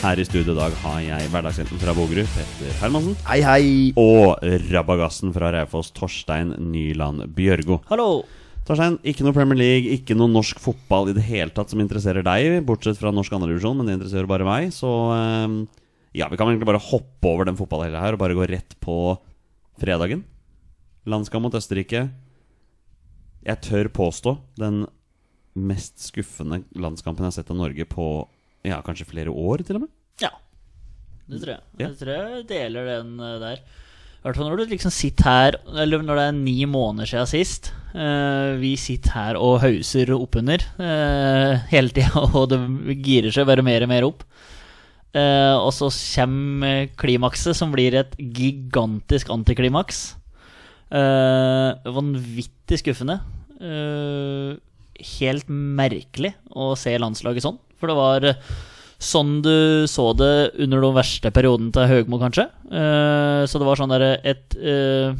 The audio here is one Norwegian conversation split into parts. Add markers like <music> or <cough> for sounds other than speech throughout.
her i studio i dag har jeg hverdagshelten fra Bogerud, Petter Hermansen, Hei, hei! og rabagassen fra Raufoss, Torstein Nyland Bjørgo. Hallo! Torstein, ikke noe Premier League, ikke noe norsk fotball i det hele tatt som interesserer deg, bortsett fra norsk andredivisjon, men det interesserer bare meg. Så eh, ja, vi kan egentlig bare hoppe over den fotballhelga her og bare gå rett på fredagen. Landskamp mot Østerrike. Jeg tør påstå den mest skuffende landskampen jeg har sett av Norge på ja, kanskje flere år, til og med. Ja, det tror jeg. Ja. Jeg tror jeg deler den eh, der. I hvert fall når du liksom sitter her Eller når det er ni måneder siden sist. Uh, vi sitter her og hauser oppunder uh, <laughs> hele tida, <laughs> og det girer seg bare mer og mer opp. Uh, og så kommer klimakset, som blir et gigantisk antiklimaks. Uh, vanvittig skuffende. Eh, helt merkelig å se landslaget sånn. For det var eh, sånn du så det under den verste perioden til Høgmo, kanskje. Eh, så det var sånn derre et eh,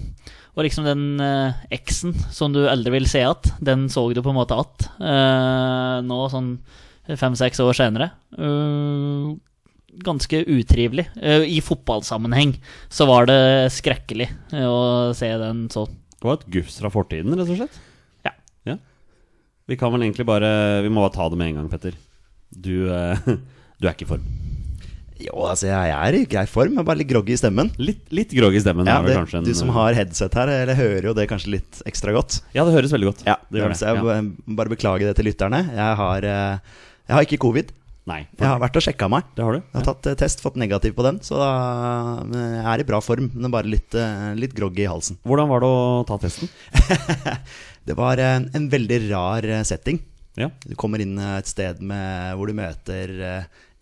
Og liksom den eksen som du aldri vil se igjen, den så du på en måte igjen. Nå sånn fem-seks år senere. Ganske utrivelig. I fotballsammenheng så var det skrekkelig å se den sånn. Det var et gufs fra fortiden, rett og slett. Vi kan vel egentlig bare Vi må bare ta det med en gang, Petter. Du, eh, <laughs> du er ikke i form. Jo, altså, jeg er i grei form. Jeg er bare litt groggy i stemmen. Litt, litt groggy i stemmen. Ja, det, en, du som har headset her, eller hører jo det kanskje litt ekstra godt. Ja, det høres veldig godt. Ja, det gjør det. Jeg Ja. må bare beklage det til lytterne. Jeg har, eh, jeg har ikke covid. Nei, Jeg har vært og sjekka meg. det har du. Jeg har tatt eh, test, fått negativ på den, så da, jeg er i bra form. Men bare litt, litt groggy i halsen. Hvordan var det å ta testen? <laughs> Det var eh, en veldig rar eh, setting. Ja. Du kommer inn eh, et sted med, hvor du møter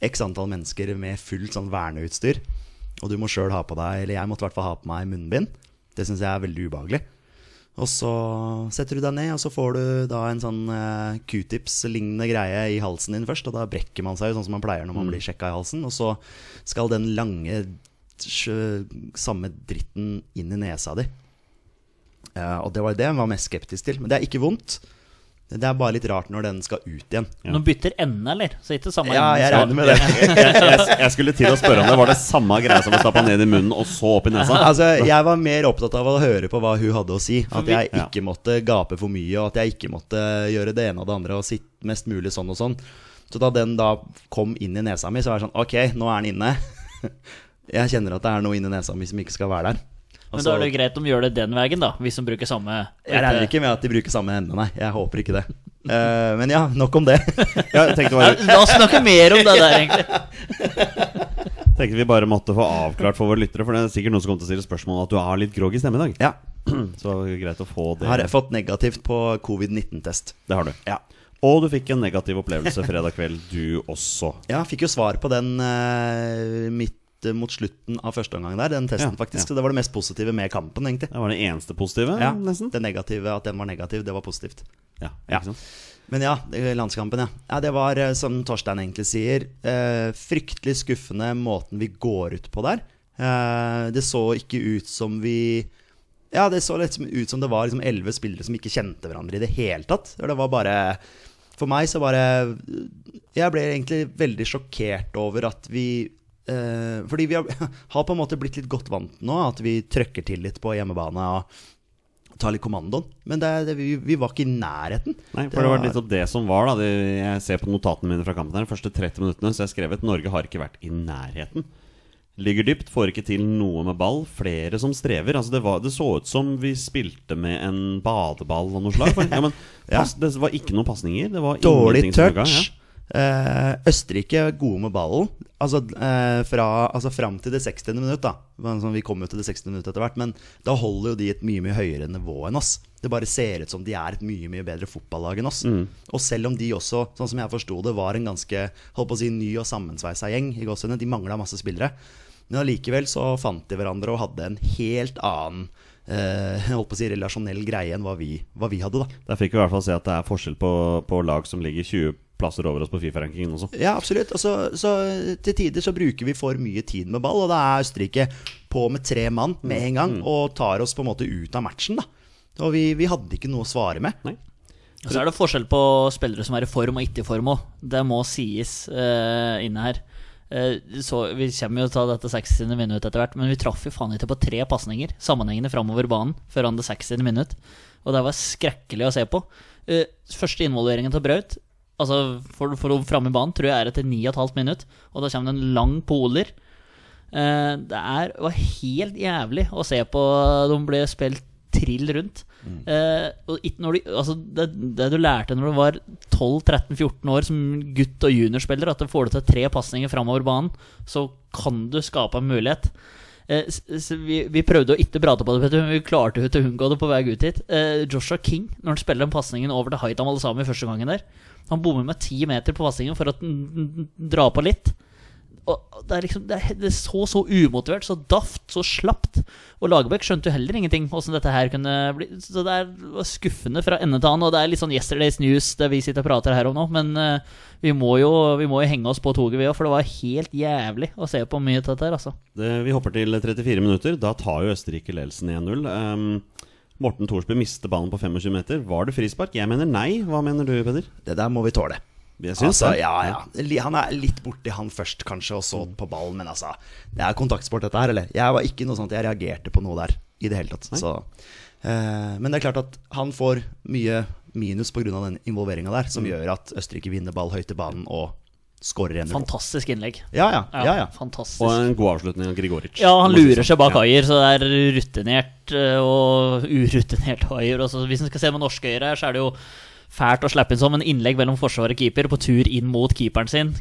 x antall mennesker med fullt sånn verneutstyr. Og du må sjøl ha på deg, eller jeg måtte i hvert fall ha på meg munnbind. Det syns jeg er veldig ubehagelig. Og så setter du deg ned, og så får du da en sånn q-tips-lignende greie i halsen din først. Og da brekker man seg jo sånn som man pleier når man blir sjekka i halsen. Og så skal den lange, samme dritten inn i nesa di. Eh, og det var det jeg var mest skeptisk til. Men det er ikke vondt. Det er bare litt rart når den skal ut igjen. Ja. Nå bytter ende, eller? Så ikke samme Ja, jeg regner med det. <laughs> Jeg, jeg, jeg skulle til å spørre om det. Var det samme greia som å stappe ned i munnen og så opp i nesa? <laughs> Altså, jeg var mer opptatt av å høre på hva hun hadde å si. At jeg ikke måtte gape for mye, og at jeg ikke måtte gjøre det ene og det andre og sitte mest mulig sånn og sånn. Så da den da kom inn i nesa mi, så var jeg sånn Ok, nå er den inne. <laughs> Jeg kjenner at det er noe inni nesa mi som ikke skal være der. Men så- da er det jo greit om de gjør det den veien, da. Hvis de bruker samme jeg regner ikke med at de bruker samme ende, nei. Jeg håper ikke det. Uh, men ja, nok om det. <laughs> Ja, bare, La oss snakke mer om det der, egentlig. <laughs> tenkte vi bare måtte få avklart for våre lyttere, for det er sikkert noen som kommer til å stille spørsmål at du har litt grog i stemmen i dag. Ja. <clears throat> Så greit å få det. Har jeg fått negativt på covid-19-test. Det har du. Ja. Og du fikk en negativ opplevelse fredag kveld, du også. Ja, jeg fikk jo svar på den uh, midt eh, mot slutten av første omgang der, den testen, Ja, faktisk. ja. Så det var det mest positive med kampen, egentlig. Det var det eneste positive, Ja, nesten. Det negative, At den var negativ, det var positivt. Ja, Ja. ikke sant? Men ja, landskampen, ja. ja det var, eh, som Torstein egentlig sier, eh, fryktelig skuffende måten vi går ut på der. Eh, det så ikke ut som vi Ja, det så liksom ut som det var liksom spillere som ikke kjente hverandre i det hele tatt. Det var bare For meg så bare Jeg ble egentlig veldig sjokkert over at vi eh, Fordi vi har, <laughs> har på en måte blitt litt godt vant nå, at vi trøkker til litt på hjemmebane. og tar litt kommandoen. Men det, det, vi, vi var ikke i nærheten. Nei, for det var litt av det som var da det, Jeg ser på notatene mine fra kampen her De første 30 minuttene Så jeg skrev at Norge har ikke vært i nærheten Ligger dypt, får ikke til noe med ball Flere som strever altså det, var, det så ut som vi spilte med en badeball av noe slag for, <laughs> ja, men, pass, Det var ikke noen passninger Dårlig touch. touch. Eh, Østerrike er gode med ballen. Altså, eh, fra, altså fram til det 60. minutt, da. Sånn, Vi kom jo til det 60. minutt etter hvert, men da holder jo de et mye mye høyere nivå enn oss. Det bare ser ut som de er et mye mye bedre fotballag enn oss. Og selv om de også, sånn som jeg forsto det, var en ganske holdt på å si, ny og sammensveisa gjeng, i gåsehudene, de mangla masse spillere. Men allikevel så fant de hverandre og hadde en helt annen eh, holdt på å si, relasjonell greie enn hva vi, hva vi hadde, da. Der fikk vi i hvert fall se at det er forskjell på, på lag som ligger 20 plasser over oss på Fifa-rankingen også Ja, absolutt. Og så, så til tider så bruker vi for mye tid med ball, og da er Østerrike på med tre mann med en gang og tar oss på en måte ut av matchen, da. Og vi, vi hadde ikke noe å svare med. Nei Og så er det forskjell på spillere som er i form og ikke i form òg. Det må sies uh, inne her. Eh, så Vi kommer jo til å ta dette 60. minutt etter hvert, men vi traff jo faen ikke på tre pasninger sammenhengende framover banen før han det 60. minutt. Og det var skrekkelig å se på. Eh, første involveringen til Braut Altså for, for å framme i banen tror jeg er etter 9,5 minutt, og da kommer det en lang poler. Eh, det er, var helt jævlig å se på. De ble spilt trill rundt. Eh, og når de, altså det, det du lærte når du var 12-13-14 år som gutt- og juniorspiller, at du får du til tre pasninger framover banen, så kan du skape en mulighet. Eh, vi, vi prøvde å ikke prate på det, men vi klarte å unngå det på vei ut hit. Eh, Joshua King, når han spiller den pasningen over til Haitam Alesami første gangen der Han bommer med ti meter på pasningen for å dra på litt. Og det er liksom Det, er, så så umotivert, så daft, så slapt. Og Lagerbäck skjønte jo heller ingenting dette her kunne bli. Så det er skuffende fra ende til annen. Og det er litt sånn yesterday's news, det vi sitter og prater her om nå. Men eh, vi, må jo, vi må jo henge oss på toget, vi òg, for det var helt jævlig å se på mye av dette her, altså. det, Vi hopper til 34 minutter Da tar jo Østerrike ledelsen 1-0 um, Morten Thorsby mister ballen på 25 meter Var det frispark? Jeg mener nei Hva mener du, Peder? Det der må vi tåle. Altså, ja, ja. Han er litt borti han først, kanskje, og så på ballen. Men altså, det er kontaktsport, dette her. Eller? Jeg var ikke noe sånt jeg reagerte på noe der i det hele tatt. Så, eh, men det er klart at han får mye minus pga. den involveringa der, Mm. som gjør at Østerrike vinner ball høyt i banen og skårer 1-0. Fantastisk innlegg. Ja, ja. ja, ja. Fantastisk. Og en god avslutning av Grigoric Ja, han lurer sånn. seg bak Ja. Ayer, så det er rutinert eh, og urutinert Ayer. Også, hvis en skal se med norske øyne her, så er det jo fælt å slippe inn sånn, men innlegg mellom forsvar og keeper på tur inn mot keeperen sin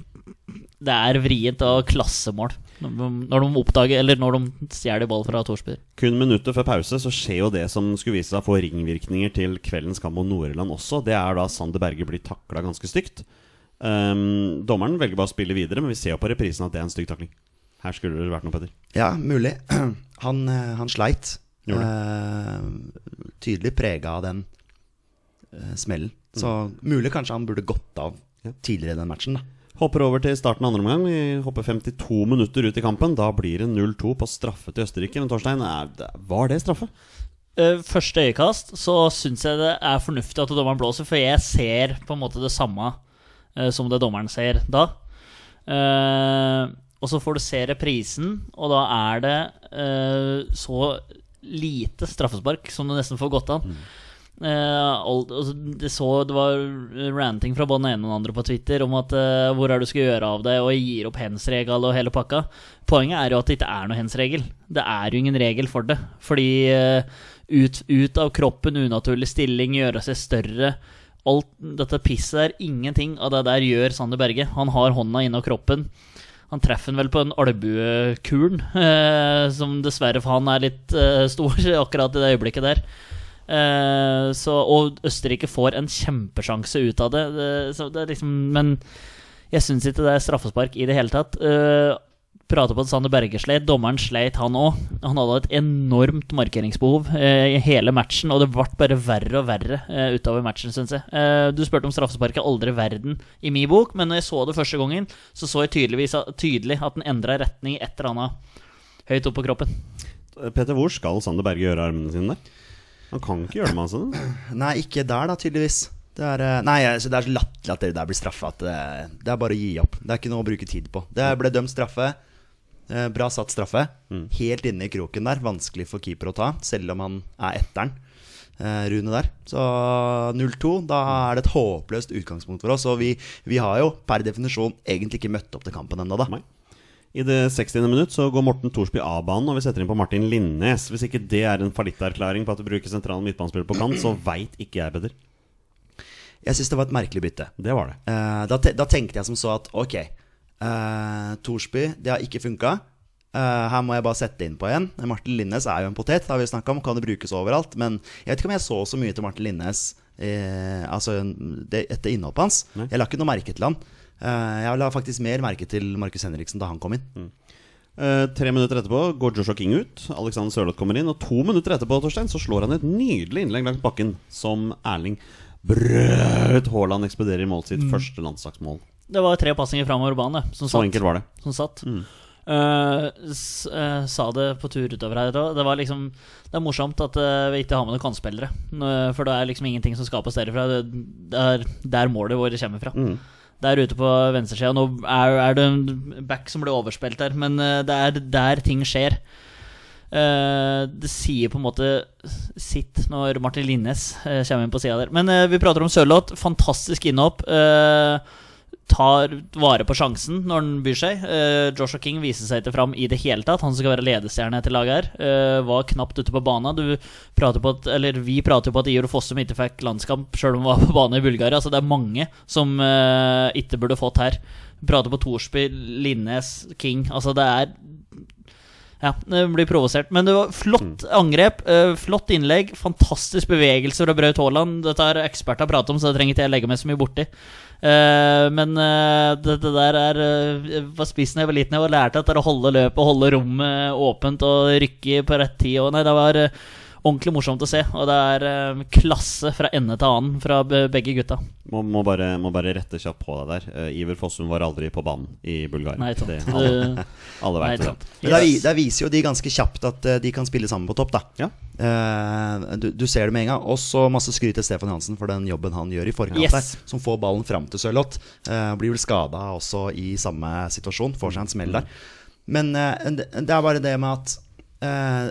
Det er vrient og klassemål når de- oppdager Eller når de stjeler ball fra Thorsby. Kun minutter før pause så skjer jo det som skulle vise seg å få ringvirkninger til kveldens kamp mot Nord-Irland også. Det er da Sander Berge blir takla ganske stygt. Um, dommeren velger bare å spille videre, men vi ser jo på reprisen at det er en stygg takling. Her skulle det vært noe, Petter. Ja, mulig. <clears throat> Han, eh, han sleit. Eh, tydelig prega av den uh, smellen. Så mulig kanskje han burde gått av Ja. tidligere i den matchen. da Hopper over til starten av andre omgang. Vi hopper 52 minutter ut i kampen. Da blir det 0-2 på straffe til Østerrike. Men Torstein, er, var det straffe? Eh, første øyekast så syns jeg det er fornuftig at dommeren blåser, for jeg ser på en måte det samme som det dommeren ser da. Eh, og så får du se reprisen, og da er det eh, så lite straffespark som du nesten får gått av. Eh, alt- altså, det, så, det var ranting fra både den ene og den andre på Twitter om at uh, hvor er det du skal gjøre av det, og gir opp hens-regel og hele pakka. Poenget er jo at det ikke er noe hens-regel. Det er jo ingen regel for det. Fordi uh, ut, ut av kroppen, unaturlig stilling, gjøre seg større Alt dette pisset der, ingenting av det der gjør Sander Berge. Han har hånda inni kroppen. Han treffer vel på en albuekulen, eh, som dessverre for han er litt eh, stor <laughs> akkurat i det øyeblikket der. Eh, så, og Østerrike får en kjempesjanse ut av det. det, det er liksom, men jeg syns ikke det er straffespark i det hele tatt. Prate på at Sander Berge sleit. Dommeren sleit, han òg. Han hadde et enormt markeringsbehov eh, i hele matchen, og det ble bare verre og verre eh, utover matchen, syns jeg. Eh, du spurte om straffespark er aldri verden i min bok, men når jeg så det første gangen, så så jeg tydeligvis, tydelig at den endra retning i et eller annet høyt opp på kroppen. Peter, hvor skal Sander Berge gjøre armene sine der? Han kan ikke gjøre det med seg. hender. Nei, ikke der, da, tydeligvis. Det er, eh, nei, altså, det er så latterlig at det der blir straffa. Det, det er bare å gi opp. Det er ikke noe å bruke tid på. Det ble dømt straffe. Eh, Bra satt straffe. Helt inne i kroken der. Vanskelig for keeper å ta, selv om han er etteren. eh, Rune der. Så 0-2, da er det et håpløst utgangspunkt for oss. Og vi, vi har jo per definisjon egentlig ikke møtt opp til kampen ennå, da. Nei. I det 60. minutt så går Morten Thorsby av banen, og vi setter inn på Martin Linnes. Hvis ikke det er en fallitterklæring på at du bruker sentral midtbanespiller på kant, så veit ikke jeg, bedre. Jeg syns det var et merkelig bytte. Det var det. Eh, da, te da tenkte jeg som så at ok, eh, Thorsby, det har ikke funka. Uh, her må jeg bare sette inn på en. Martin Linnes er jo en potet, det har vi snakka om, kan det brukes overalt. Men jeg vet ikke om jeg så så mye til Martin Linnes uh, altså, det, etter innhoppet hans. Nei. Jeg la ikke noe merke til han. Uh, jeg la faktisk mer merke til Markus Henriksen da han kom inn. Eh, tre minutter etterpå går Joshua King ut. Alexander Sørloth kommer inn. Og to minutter etterpå Torstein, så slår han et nydelig innlegg langs bakken som Erling Braut Haaland ekspederer i målet sitt første landslagsmål. Det var tre passinger framover banen, som Så satt. enkelt var det. Som satt. Eh, s uh, sa det på tur utover her òg. Det var liksom Det er morsomt at uh, vi ikke har med noen kantspillere. For det er liksom ingenting som skapes derifra. Det, det er der målet vårt kommer fra. Der ute på venstresida. Nå er, er det en back som blir overspilt der, men det er der ting skjer. Det sier på en måte sitt når Martin Linnes kommer inn på sida der. Men vi prater om Sørloth. Fantastisk innhopp. eh, tar vare på sjansen når den byr seg. Uh, Joshua King viser seg ikke fram i det hele tatt. Han som skal være ledestjerne til laget her. uh, var knapt ute på banen. Du prater på at, eller Vi prater jo på at Ior Fossum ikke fikk landskamp sjøl om han var på bane i Bulgaria. Altså Det er mange som uh, ikke burde fått her. Prater på Thorsby, Linnes, King. Altså det er ja, det blir provosert. Men det var flott angrep, eh, flott innlegg, fantastisk bevegelse fra Braut Haaland. Dette har eksperter pratet om, så det trenger ikke jeg legge meg så mye borti. Eh, men eh, det, det der er uh, var spissen da jeg var liten. Jeg lærte at det er å holde løpet, holde rommet åpent og rykke på rett tid. Og nei, det var eh, ordentlig morsomt å se. Og det er eh, klasse fra ende til annen fra begge gutta. Må, må, bare, må bare rette kjapt på deg der. Eh, Iver Fossum var aldri på banen i Bulgaria. Nei. Det, alle <laughs> alle Nei, vet det. Men der, der viser jo de ganske kjapt at eh, de kan spille sammen på topp, da. Ja. Uh, du, du ser det med en gang. Også masse skryt til Stefan Johansen for den jobben han gjør i forkant Yes. der. Som får ballen fram til Sørloth. Uh, blir vel skada også i samme situasjon. Får seg en smell der. Men uh, det er bare det med at eh,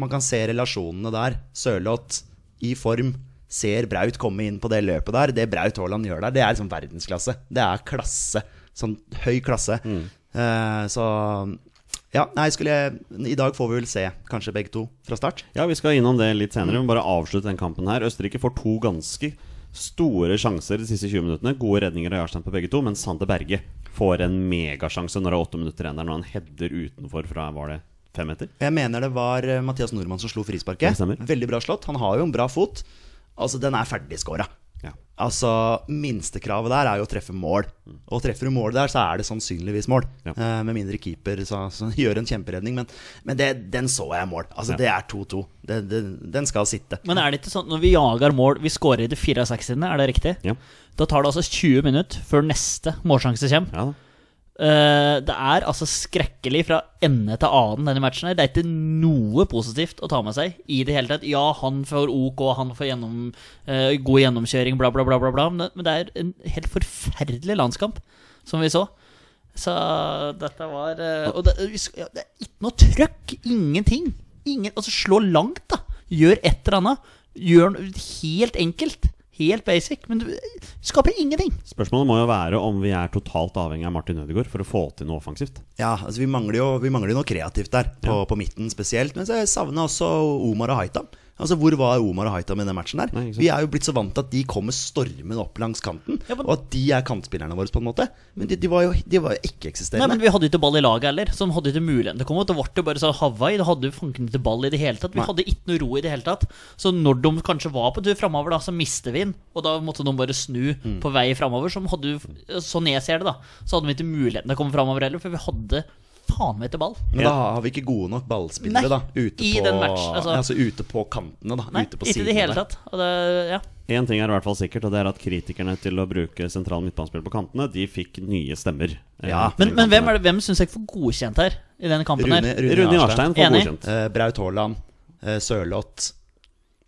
man kan se relasjonene der. Sørloth i form. Ser Braut komme inn på det løpet der. Det Braut Haaland gjør der, det er liksom verdensklasse. Det er klasse. Sånn høy klasse. Eh, så ja, nei, skulle jeg, I dag får vi vel se kanskje begge to fra start. Ja, vi skal innom det litt senere. Vi må bare avslutte den kampen her. Østerrike får to ganske store sjanser de siste 20 minuttene. Gode redninger av Jarstein på begge to, men Sander Berge får en megasjanse når det er åtte minutter igjen der, når han header utenfor fra var det fem meter. Jeg mener det var eh, Mathias Nordmann som slo frisparket. Veldig bra slått. Han har jo en bra fot. Altså, den er ferdigskåra. Ja. Altså, minstekravet der er jo å treffe mål. Og treffer du mål der, så er det sannsynligvis mål. Ja. Eh, med mindre keeper så, så <laughs> gjør en kjemperedning. Men, men det, den så jeg mål. Altså, Ja. det er 2-2. Det- det- Den skal sitte. Men er det ikke sånn når vi jager mål Vi skårer i det 64. Er det riktig? Ja. Da tar det altså 20 minutter før neste målsjanse kommer. ja det er altså skrekkelig fra ende til annen denne matchen. her Det er ikke noe positivt å ta med seg i det hele tatt. Ja, han får OK, han får gjennom, eh, god gjennomkjøring, bla, bla, bla, bla, bla. Men det er en helt forferdelig landskamp, som vi så. Så dette var eh, Og det, det er ikke noe trøkk. Ingenting. Ingen, altså, slå langt, da. Gjør et eller annet. Gjør noe helt enkelt. Helt basic. Men du skaper ingenting. Spørsmålet må jo være om vi er totalt avhengig av Martin Ødegaard for å få til noe offensivt. Ja, altså vi mangler jo vi mangler noe kreativt der, på, på midten spesielt. Men så jeg savner også Omar og Haitam. Altså Hvor var Omar og Haitam i den matchen der? Nei, vi er jo blitt så vant til at de kommer stormende opp langs kanten, Ja, men- og at de er kantspillerne våre, på en måte. Men de, de var jo, de var jo Nei, ikke-eksisterende. men Vi hadde ikke ball i laget heller, så de hadde ikke muligheten til å komme. Det ble bare så Hawaii, Da hadde vi fanken ikke ball i det hele tatt. Vi Nei. hadde ikke noe ro i det hele tatt. Så når de kanskje var på tur framover, da, så mister vi den. Og da måtte de bare snu Mm. på vei framover. Sånn jeg ser det, da. Så hadde vi ikke muligheten til å komme framover heller, for vi hadde faen meg til ball. Men da har vi ikke gode nok ballspillere, Nei, da. Ute i på, den match, altså- altså, ute på kantene, da. Nei, ute på ikke i det hele tatt. Og det, ja. En ting er i hvert fall sikkert, og det er at kritikerne til å bruke sentral midtbanespill på kantene, de fikk nye stemmer. eh, Ja, Men, men hvem, det, hvem syns jeg får godkjent her, i denne kampen Rune, her? Rune. Rune. Jarstein får Enig. godkjent. Uh, Braut Haaland. uh, Sørloth.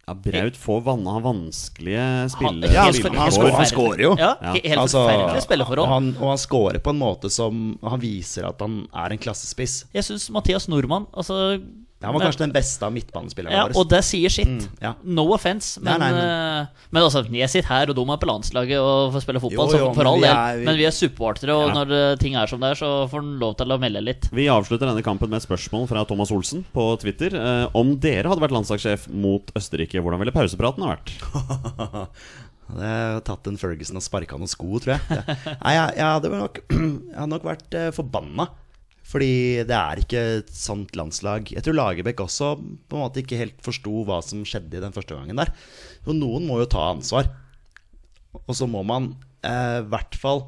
Ja, Braut får vanne av vanskelige spillere. Ja, han- han helt skårer- han forferdelig. skårer jo. Ja, Ja. helt Altså, forferdelig spilleforhold. Han, og han skårer på en måte som Han viser at han er en klassespiss. Jeg syns Mathias Nordmann altså, Han var kanskje den beste av midtbanespillerne Ja, våre. og det sier sitt. Mm, ja. No offence, men, nei, eh, men altså, jeg sitter her og de er på landslaget og får spille fotball, Jo, jo, så for all del. vi- Men vi er supportere, og Ja. når eh, ting er som det er, så får han lov til å melde litt. Vi avslutter denne kampen med et spørsmål fra Thomas Olsen på Twitter. Eh, om dere hadde vært landslagssjef mot Østerrike, hvordan ville pausepraten ha vært? <laughs> Jeg hadde tatt en Ferguson og sparka noen sko, tror jeg. Det- Nei, jeg, jeg, hadde nok, <clears throat> jeg hadde nok vært eh, forbanna. Fordi det er ikke et sånt landslag. Jeg tror Lagerbäck også på en måte ikke helt forsto hva som skjedde i den første gangen der. Og noen må jo ta ansvar. Og så må man eh, i hvert fall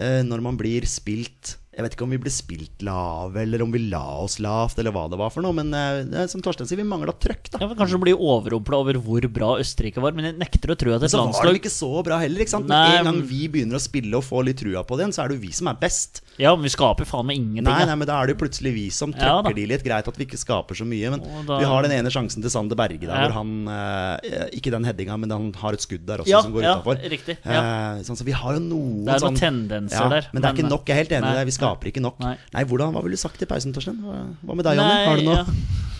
eh, når man blir spilt Jeg vet ikke om vi ble spilt lave, eller om vi la oss lavt, eller hva det var for noe. Men eh, som Torstein sier, vi mangla trøkk, da. Ja, men Kanskje du blir overrumpla over hvor bra Østerrike var, men jeg nekter å tro at et landslag så var de ikke så bra heller. ikke sant? Nei, en gang vi begynner å spille og få litt trua på det igjen, så er det jo vi som er best. Ja, men vi skaper faen meg ingenting. Nei, nei, men da er det jo plutselig vi som Ja, trøkker de litt. Greit at vi ikke skaper så mye, men da- vi har den ene sjansen til Sander Berge der, Ja. hvor han eh, Ikke den headinga, men han har et skudd der også Ja, som går ja, utafor. riktig, ja. sånn, så vi har jo noen Det er noen sånn tendenser ja, der, Men det er ikke nok. Jeg er helt enig i det. Skaper ikke nok. nei. Nei, hvordan, Hva ville du sagt i pausen, Torstein? Hva, med deg, Jonny? Har du noe? ja.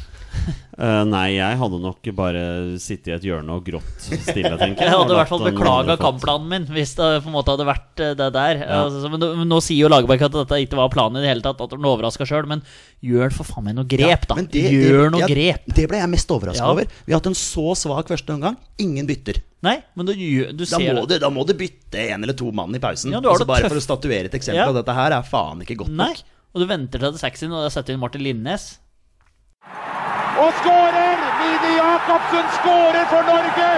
uh, <laughs> nei, jeg hadde nok bare sittet i et hjørne og grått stille, tenker jeg. <laughs> Jeg hadde i hvert fall beklaga kampplanen min hvis det på en måte hadde vært eh, det der. Ja. Altså, men, nå- men nå sier jo Lagerbäck at dette ikke var planen i det hele tatt, at han overraska sjøl. Men gjør for faen meg noe grep, da. det- gjør det- noe ja, grep. Det ble jeg mest overraska Ja. over. Vi har hatt en så svak første omgang. Ingen bytter. Nei, men du, du Da må, det. du, da må du bytte en eller to mann i pausen. Ja, du har altså det bare tøff- for å statuere et eksempel. Ja. Og dette her er faen ikke godt Nei. nok. Og du venter til det er sexy når du setter inn Martin Linnes. Og skårer! Mini Jacobsen skårer for Norge!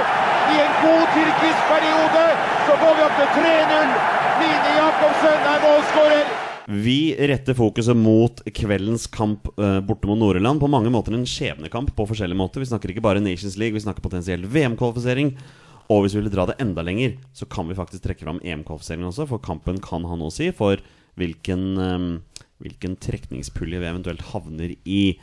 I en god tyrkisk periode så går vi opp til 3-0. Mini Jacobsen er målskårer. Vi retter fokuset mot kveldens kamp eh, borte mot Nord-Irland. På mange måter en skjebnekamp på forskjellige måter. Vi snakker ikke bare Nations League, vi snakker potensiell VM-kvalifisering. Og hvis vi vil dra det enda lenger, så kan vi faktisk trekke fram EM-kvalifiseringen også. For kampen kan ha noe å si for hvilken, eh, hvilken trekningspulje vi eventuelt havner i.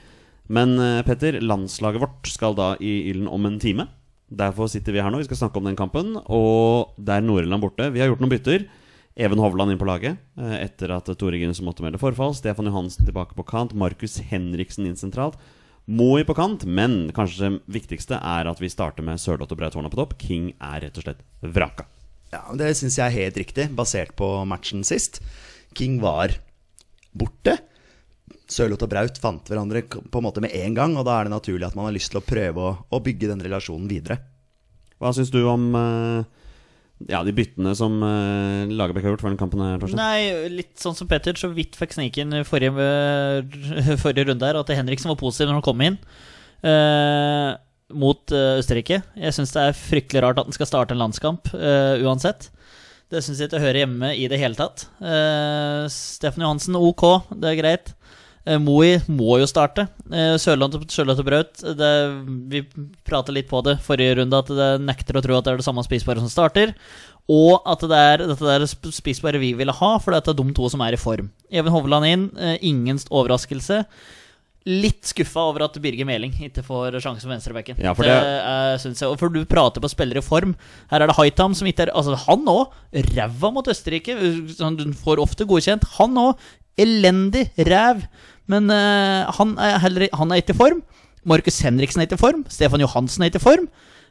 Men eh, Petter, landslaget vårt skal da i ilden om en time. Derfor sitter vi her nå. Vi skal snakke om den kampen. Og det er Nord-Irland borte. Vi har gjort noen bytter. Even Hovland inn på laget eh, etter at Tore Ginnussen måtte melde forfall. Stefan Johansen tilbake på kant. Markus Henriksen inn sentralt. Moi på kant, men kanskje det viktigste er at vi starter med Sørloth og Braut Horna på topp. King er rett og slett vraka. Ja, Det syns jeg er helt riktig, basert på matchen sist. King var borte. Sørloth og Braut fant hverandre på en måte med en gang, og da er det naturlig at man har lyst til å prøve å, å bygge den relasjonen videre. Hva syns du om eh, ja, de byttene som uh, Lagerbäck har gjort for den kampen? her? Nei, litt sånn som Petter så vidt fikk sniken forrige, eh, <laughs> forrige runde her, at Henriksen var positiv når han kom inn. Uh, mot uh, Østerrike. Jeg syns det er fryktelig rart at han skal starte en landskamp uh, uansett. Det syns jeg ikke hører hjemme i det hele tatt. Steffen Johansen, ok, det er greit. Uh, Moi må jo starte. Sørland Sørlandet Sørlandet og Braut det, Vi pratet litt på det forrige runde, at det nekter å tro at det er det samme spisbare som starter. Og at det er dette der spisbare vi ville ha, for det er de to som er i form. Even Hovland inn, uh, ingen overraskelse. Litt skuffa over at Birger Meling ikke får sjanse på venstrebekken. Ja, for det det- jeg, for du prater på spillere i form. Her er det Haitam som ikke er Altså, han òg. Ræva mot Østerrike. Du får ofte godkjent. Han òg. Elendig ræv. Men uh, han, er heller, han er ikke i form. Markus Henriksen er ikke i form. Stefan Johansen er ikke i form.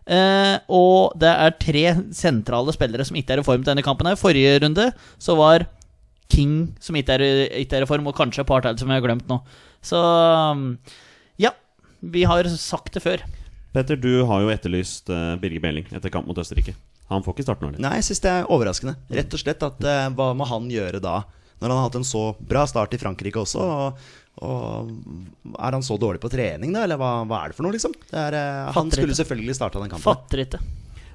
Uh, og det er tre sentrale spillere som ikke er i form til denne kampen. her Forrige runde så var King som ikke er, i- ikke er i form, og kanskje et par til som jeg har glemt nå. Så um, ja. Vi har sagt det før. Petter, du har jo etterlyst uh, Birger Meling etter kamp mot Østerrike. Han får ikke starte nå, eller? Nei, jeg syns det er overraskende. Rett og slett at uh, Hva må han gjøre da? Når han har hatt en så bra start i Frankrike også. Og, og Er han så dårlig på trening, da? Eller hva, hva er det for noe, liksom? Det er, eh, han Fatter skulle ikke. selvfølgelig starta den kampen. Fatter ikke.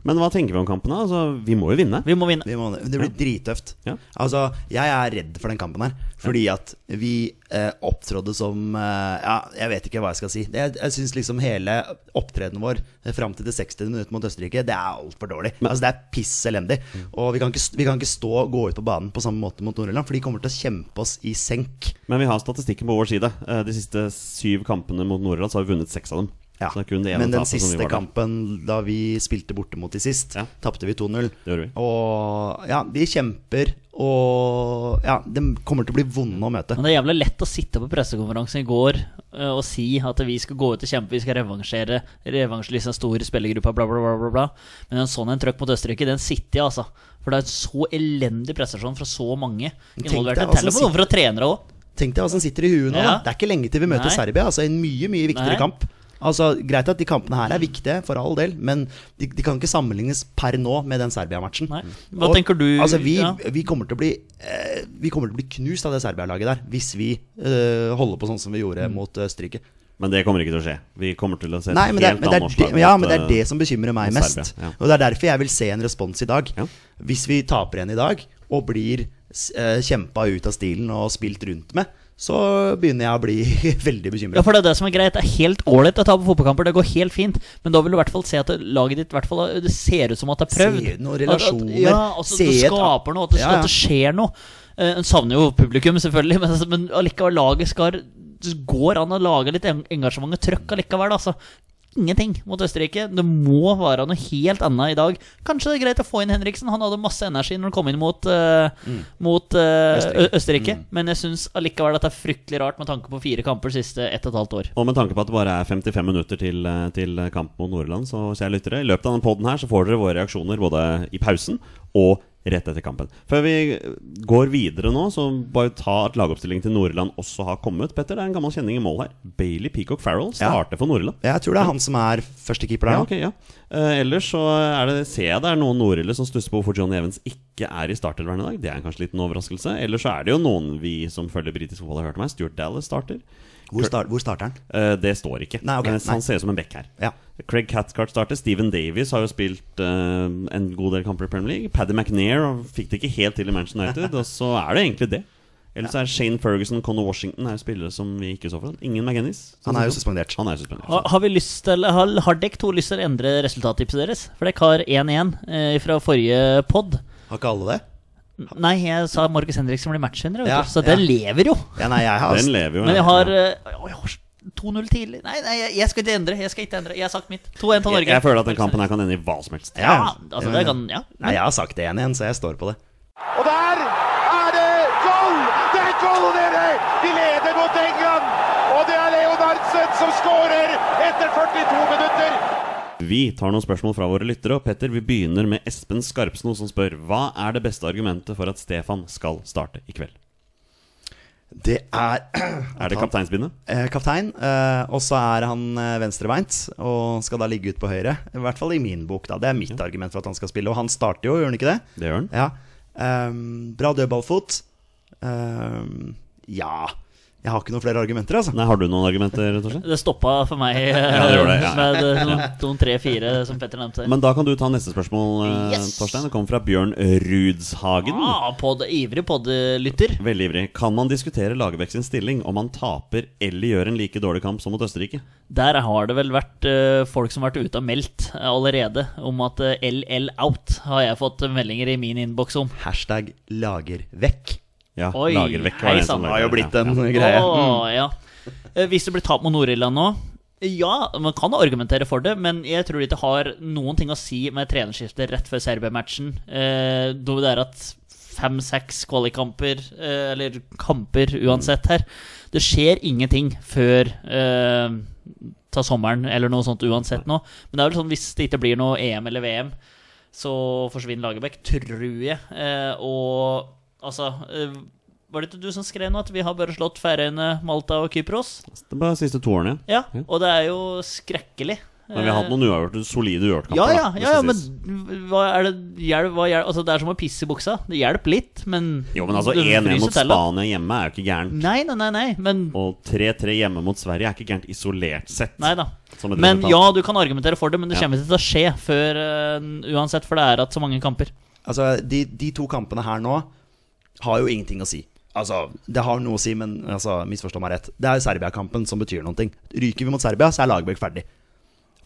Men hva tenker vi om kampen? da? Altså, vi må jo vinne. Vi må vinne. Vi må, det blir drittøft. Ja. Altså, jeg er redd for den kampen her. Fordi at vi eh, opptrådde som eh, Ja, jeg vet ikke hva jeg skal si. Det, jeg syns liksom hele opptredenen vår eh, fram til det 60. minutt mot Østerrike, det er altfor dårlig. altså, det er piss elendig. Og vi kan, ikke, vi kan ikke stå og gå ut på banen på samme måte mot Nord-Irland, for de kommer til å kjempe oss i senk. Men vi har statistikken på vår side. Eh, De siste syv kampene mot Nord-Irland så har vi vunnet seks av dem. Ja. Så det er kun det ene Men den siste kampen da vi spilte borte mot de sist, Ja. tapte vi 2-0. Det gjorde vi. Og ja, de kjemper, og ja, de kommer til å bli vonde å møte. Men det er jævlig lett å sitte på pressekonferansen i går eh, og si at vi skal gå ut og kjempe, vi skal revansjere, revansjelyse en stor spillergruppe, bla, bla, bla, bla, bla. Men en sånn en trøkk mot Østerrike, den sitter jeg, altså. For det er en så elendig prestasjon fra så mange involverte. Teller på noen fra trenere òg. Tenk deg hva som sitter i huet nå. Ja. da. Det er ikke lenge til vi møter Nei. Serbia. Altså En mye mye viktigere Nei. kamp. Altså Greit at de kampene her er viktige, for all del, men de, de kan ikke sammenlignes per nå med den Serbia-matchen. Hva Og, tenker du? Altså Vi, Ja. vi, kommer til å bli, eh, vi kommer til å bli knust av det Serbia-laget der, hvis vi eh, holder på sånn som vi gjorde mot Østerrike. Men det kommer ikke til å skje. Vi kommer til å se Nei, men det, helt men det, annet er det, ja, men det er eh, det som bekymrer meg mest. Serbia, ja. Og det er derfor jeg vil se en respons i dag. Ja. Hvis vi taper igjen i dag og blir eh, kjempa ut av stilen og spilt rundt med, så begynner jeg å bli <laughs> veldig bekymra. Ja, for det er det som er greit. Det er helt ålreit å ta på fotballkamper. Det går helt fint. Men da vil du i hvert fall se at laget ditt fall, Det ser ut som at det er prøvd. Se noen relasjoner. At, ja, altså, Se det skaper noe. At det, Ja, ja. at det skjer noe. Eh, En savner jo publikum, selvfølgelig, <laughs> men, men allikevel, laget skal Det går an å lage litt engasjement og trøkk allikevel. Altså. Ingenting mot Østerrike. Det må være noe helt annet i dag. Kanskje det er greit å få inn Henriksen. Han hadde masse energi når han kom inn mot, eh, mot uh, Østerrike. Østerrike. Mm. Men jeg syns allikevel at det er fryktelig rart med tanke på fire kamper siste ett og et halvt år. Og med tanke på at det bare er 55 minutter til, eh, til kamp mot Nordland, så kjære lyttere, i løpet av denne podden her så får dere våre reaksjoner både i pausen og rett etter kampen. Før vi går videre nå, så bare ta at lagoppstillingen til Nordland også har kommet. Petter, det er en gammel kjenning i mål her. Bailey Peacock Farrell Ja. for Nordland. Jeg tror det er han som er førstekeeper der Ja, okay, ok, ja. Uh, ellers så er det, ser jeg det er noen nordlige som stusser på hvorfor Johnny Evans ikke er i startelveren i dag. Det er kanskje en liten overraskelse. Ellers så er det jo noen vi som følger britisk fotball, har hørt meg. Stuart Dallas starter. Hvor, start, hvor starter han? Uh, det står ikke. Nei, okay, nei. Han ser ut som en back her. Ja. Craig Cathcart starter. Steven Davies har jo spilt uh, en god del kamper i Premier League. Paddy McNair fikk det ikke helt til i Manchester United. og så er det egentlig det. Ellers er Shane Ferguson Conor Washington er spillere som vi ikke så for. Ingen McGinnis. Han er jo suspendert. Han er jo suspendert. Har, har, vi lyst til, har, har dere to lyst til å endre resultattipset deres? For dere har 1-1 eh, fra forrige pod. Har ikke alle det? Nei, jeg sa Markus Henriksen blir matchvinner, vet Ja, du, så ja. den lever jo. Ja, nei, jeg har Den lever jo. Men jeg har, eh, har 2-0 tidlig. Nei, nei jeg, jeg skal ikke endre. Jeg skal ikke endre Jeg har sagt mitt. 2-1 til jeg, Norge. jeg føler at den kampen her kan ende i hva som helst. Ja, altså det kan Ja. Nei, jeg har sagt det igjen igjen, så jeg står på det. Og der er det goal! Det er goal, dere! De leder mot England! Og det er Leonardsen som skårer etter 42 minutter! Vi tar noen spørsmål fra våre lyttere. Og Petter, vi begynner med Espen Skarpsno, som spør Hva er det beste argumentet for at Stefan skal starte i kveld? Det er <clears throat> Er det kapteinsbindet? eh, kaptein, eh, og så er han eh, venstrebeint og skal da ligge ut på høyre. I hvert fall i min bok, da. Det er mitt argument for at han skal spille. Og han starter jo, gjør han ikke det? Det gjør han. Ja. Um, bra dødballfot. Um, ja Jeg har ikke noen flere argumenter, altså. Nei, Har du noen argumenter, Torstein? Det stoppa for meg <laughs> ja, det det, ja. med eh, noen, noen tre-fire, som Petter nevnte. Men da kan du ta neste spørsmål, eh, Yes. Torstein. Det kommer fra Bjørn Rudshagen. ah, pod, ivrig podlytter. Veldig ivrig. Kan man diskutere Lagerbäck sin stilling om han taper eller gjør en like dårlig kamp som mot Østerrike? Der har det vel vært eh, folk som har vært ute og meldt allerede om at LL out har jeg fått meldinger i min innboks om. Hashtag lager vekk. Ja, Oi, Lagerbäck var det som. Det har jo blitt en ja. <laughs> greie. Åh, ja. Eh, Hvis det blir tap mot Nord-Irland nå Ja, man kan argumentere for det, men jeg tror ikke det har noen ting å si med trenerskiftet rett før Serbia-matchen. Eh, det er at fem-seks kvalikkamper, eh, eller kamper uansett her Det skjer ingenting før eh, ta sommeren eller noe sånt uansett nå. Men det er vel sånn hvis det ikke blir noe EM eller VM, så forsvinner Lagerbäck, tror jeg. Eh, og altså eh, Var det ikke du som skrev nå at vi har bare slått Færøyene, Malta og Kypros? Det er bare de siste to årene. Ja, Ja. og det er jo skrekkelig. Men vi har hatt noen uavgjorte, solide uavgjortkamper. Ja, ja, ja, ja, men hva er det hjelp, hva hjelp, altså, Det er som å pisse i buksa. Det hjelper litt, men Jo, men altså 1-1 mot. Spania hjemme er jo ikke gærent. Nei, nei, nei, nei, men Og 3-3 hjemme mot Sverige er ikke gærent isolert sett. Nei da. som et Men ja, du kan argumentere for det, men det Ja. kommer ikke til å skje før uh, uansett, for det er at så mange kamper. Altså, de, de to kampene her nå har jo ingenting å si. Altså, Det har noe å si, men altså, misforstå meg rett. Det er Serbia-kampen som betyr noe. Ryker vi mot Serbia, så er Lagerbäck ferdig.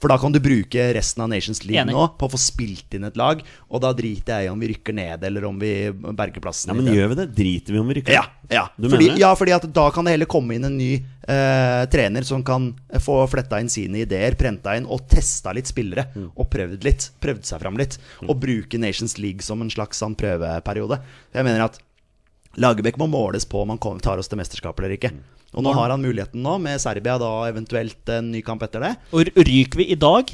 For da kan du bruke resten av Nations League Enig. nå på å få spilt inn et lag, og da driter jeg i om vi rykker ned eller om vi berger plassen. Ja, Men gjør vi det? Driter vi om vi rykker? Ja, ja. Du fordi, mener ja, fordi at da kan det heller komme inn en ny eh, trener som kan få fletta inn sine ideer, prenta inn og testa litt spillere. Mm. Og prøvd litt, prøvd seg fram litt. Og bruke Nations League som en slags sånn prøveperiode. Jeg mener at Lagerbäck må måles på om han kommer, tar oss til mesterskap eller ikke. Mm. Og nå har han muligheten nå, med Serbia da eventuelt en ny kamp etter det. Og ryker vi i dag,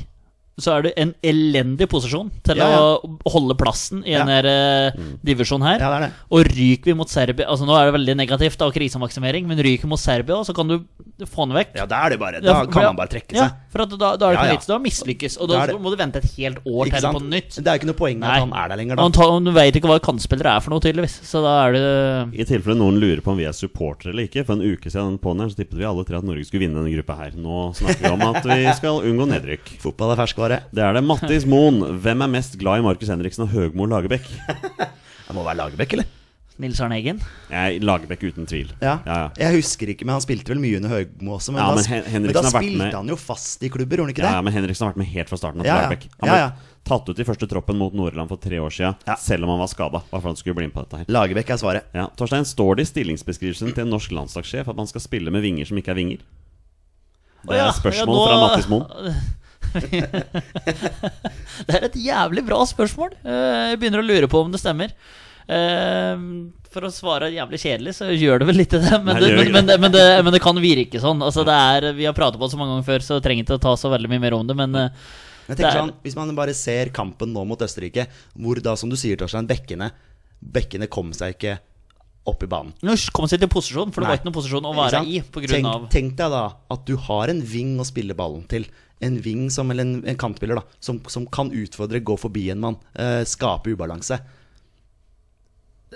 så er det en elendig posisjon til Ja, ja. å holde plassen i Ja. en ja. divisjon her. Ja, det er det. Og ryker vi mot Serbia Altså Nå er det veldig negativt, da, krisemaksimering, men ryker vi mot Serbia, så kan du få den vekk. Ja, da er det bare Ja, Da for- kan ja, man bare trekke Ja, seg. for at da, da er det ikke ja. vits. Du har mislykkes, og Da da, må du vente et helt år til på nytt. Det er ikke noe poeng Nei. at han er der lenger, da. Han, tar, du veit ikke hva kantspillere er for noe, tydeligvis. Så da er det I tilfelle noen lurer på om vi er supportere eller ikke. For en uke siden på den her, så tippet vi alle tre at Norge skulle vinne denne gruppa her. Nå snakker vi om at vi skal unngå nedrykk. Fotball er ferskvare. Det er det. Mattis Moen. Hvem er mest glad i Markus Henriksen og Høgmo Lagerbäck? Det må være Lagerbäck, eller? Nils Arne Eggen. Lagerbäck uten tvil. Ja. Ja, ja. Jeg husker ikke, men han spilte vel mye under Høgmo også. Men, Ja, da, men men da spilte med- han jo fast i klubber, gjorde han ikke det? ja, men Henriksen har vært med helt fra starten av Ja, ja. Lagerbäck. Han ble ja. tatt ut i første troppen mot Nordland for tre år siden, Ja. selv om han var skada. Lagerbäck er svaret. Ja, Torstein, står det i stillingsbeskrivelsen til en norsk landslagssjef at man skal spille med vinger som ikke er vinger? Det er spørsmål ja, nå- fra Mattis Moen. Det er et jævlig bra spørsmål. Eh, Jeg begynner å lure på om det stemmer. Eh, For å svare jævlig kjedelig, så gjør det vel litt det. Men, Nei, det, men, men, det, men, det, men det kan virke sånn. Altså, det er, vi har pratet på det så mange ganger før, så trenger ikke å ta så veldig mye mer om det. Men eh, Jeg tenker er- sånn, Hvis man bare ser kampen nå mot Østerrike, hvor da, som du sier, Torstein, bekkene Bekkene kom seg ikke opp i banen. Kom seg til posisjon, for det Nei. var ikke noen posisjon å være i. På grunn tenk, av tenk deg da at du har en ving å spille ballen til. En ving som, eller en, en kantspiller da som, som kan utfordre, gå forbi en mann, eh, skape ubalanse.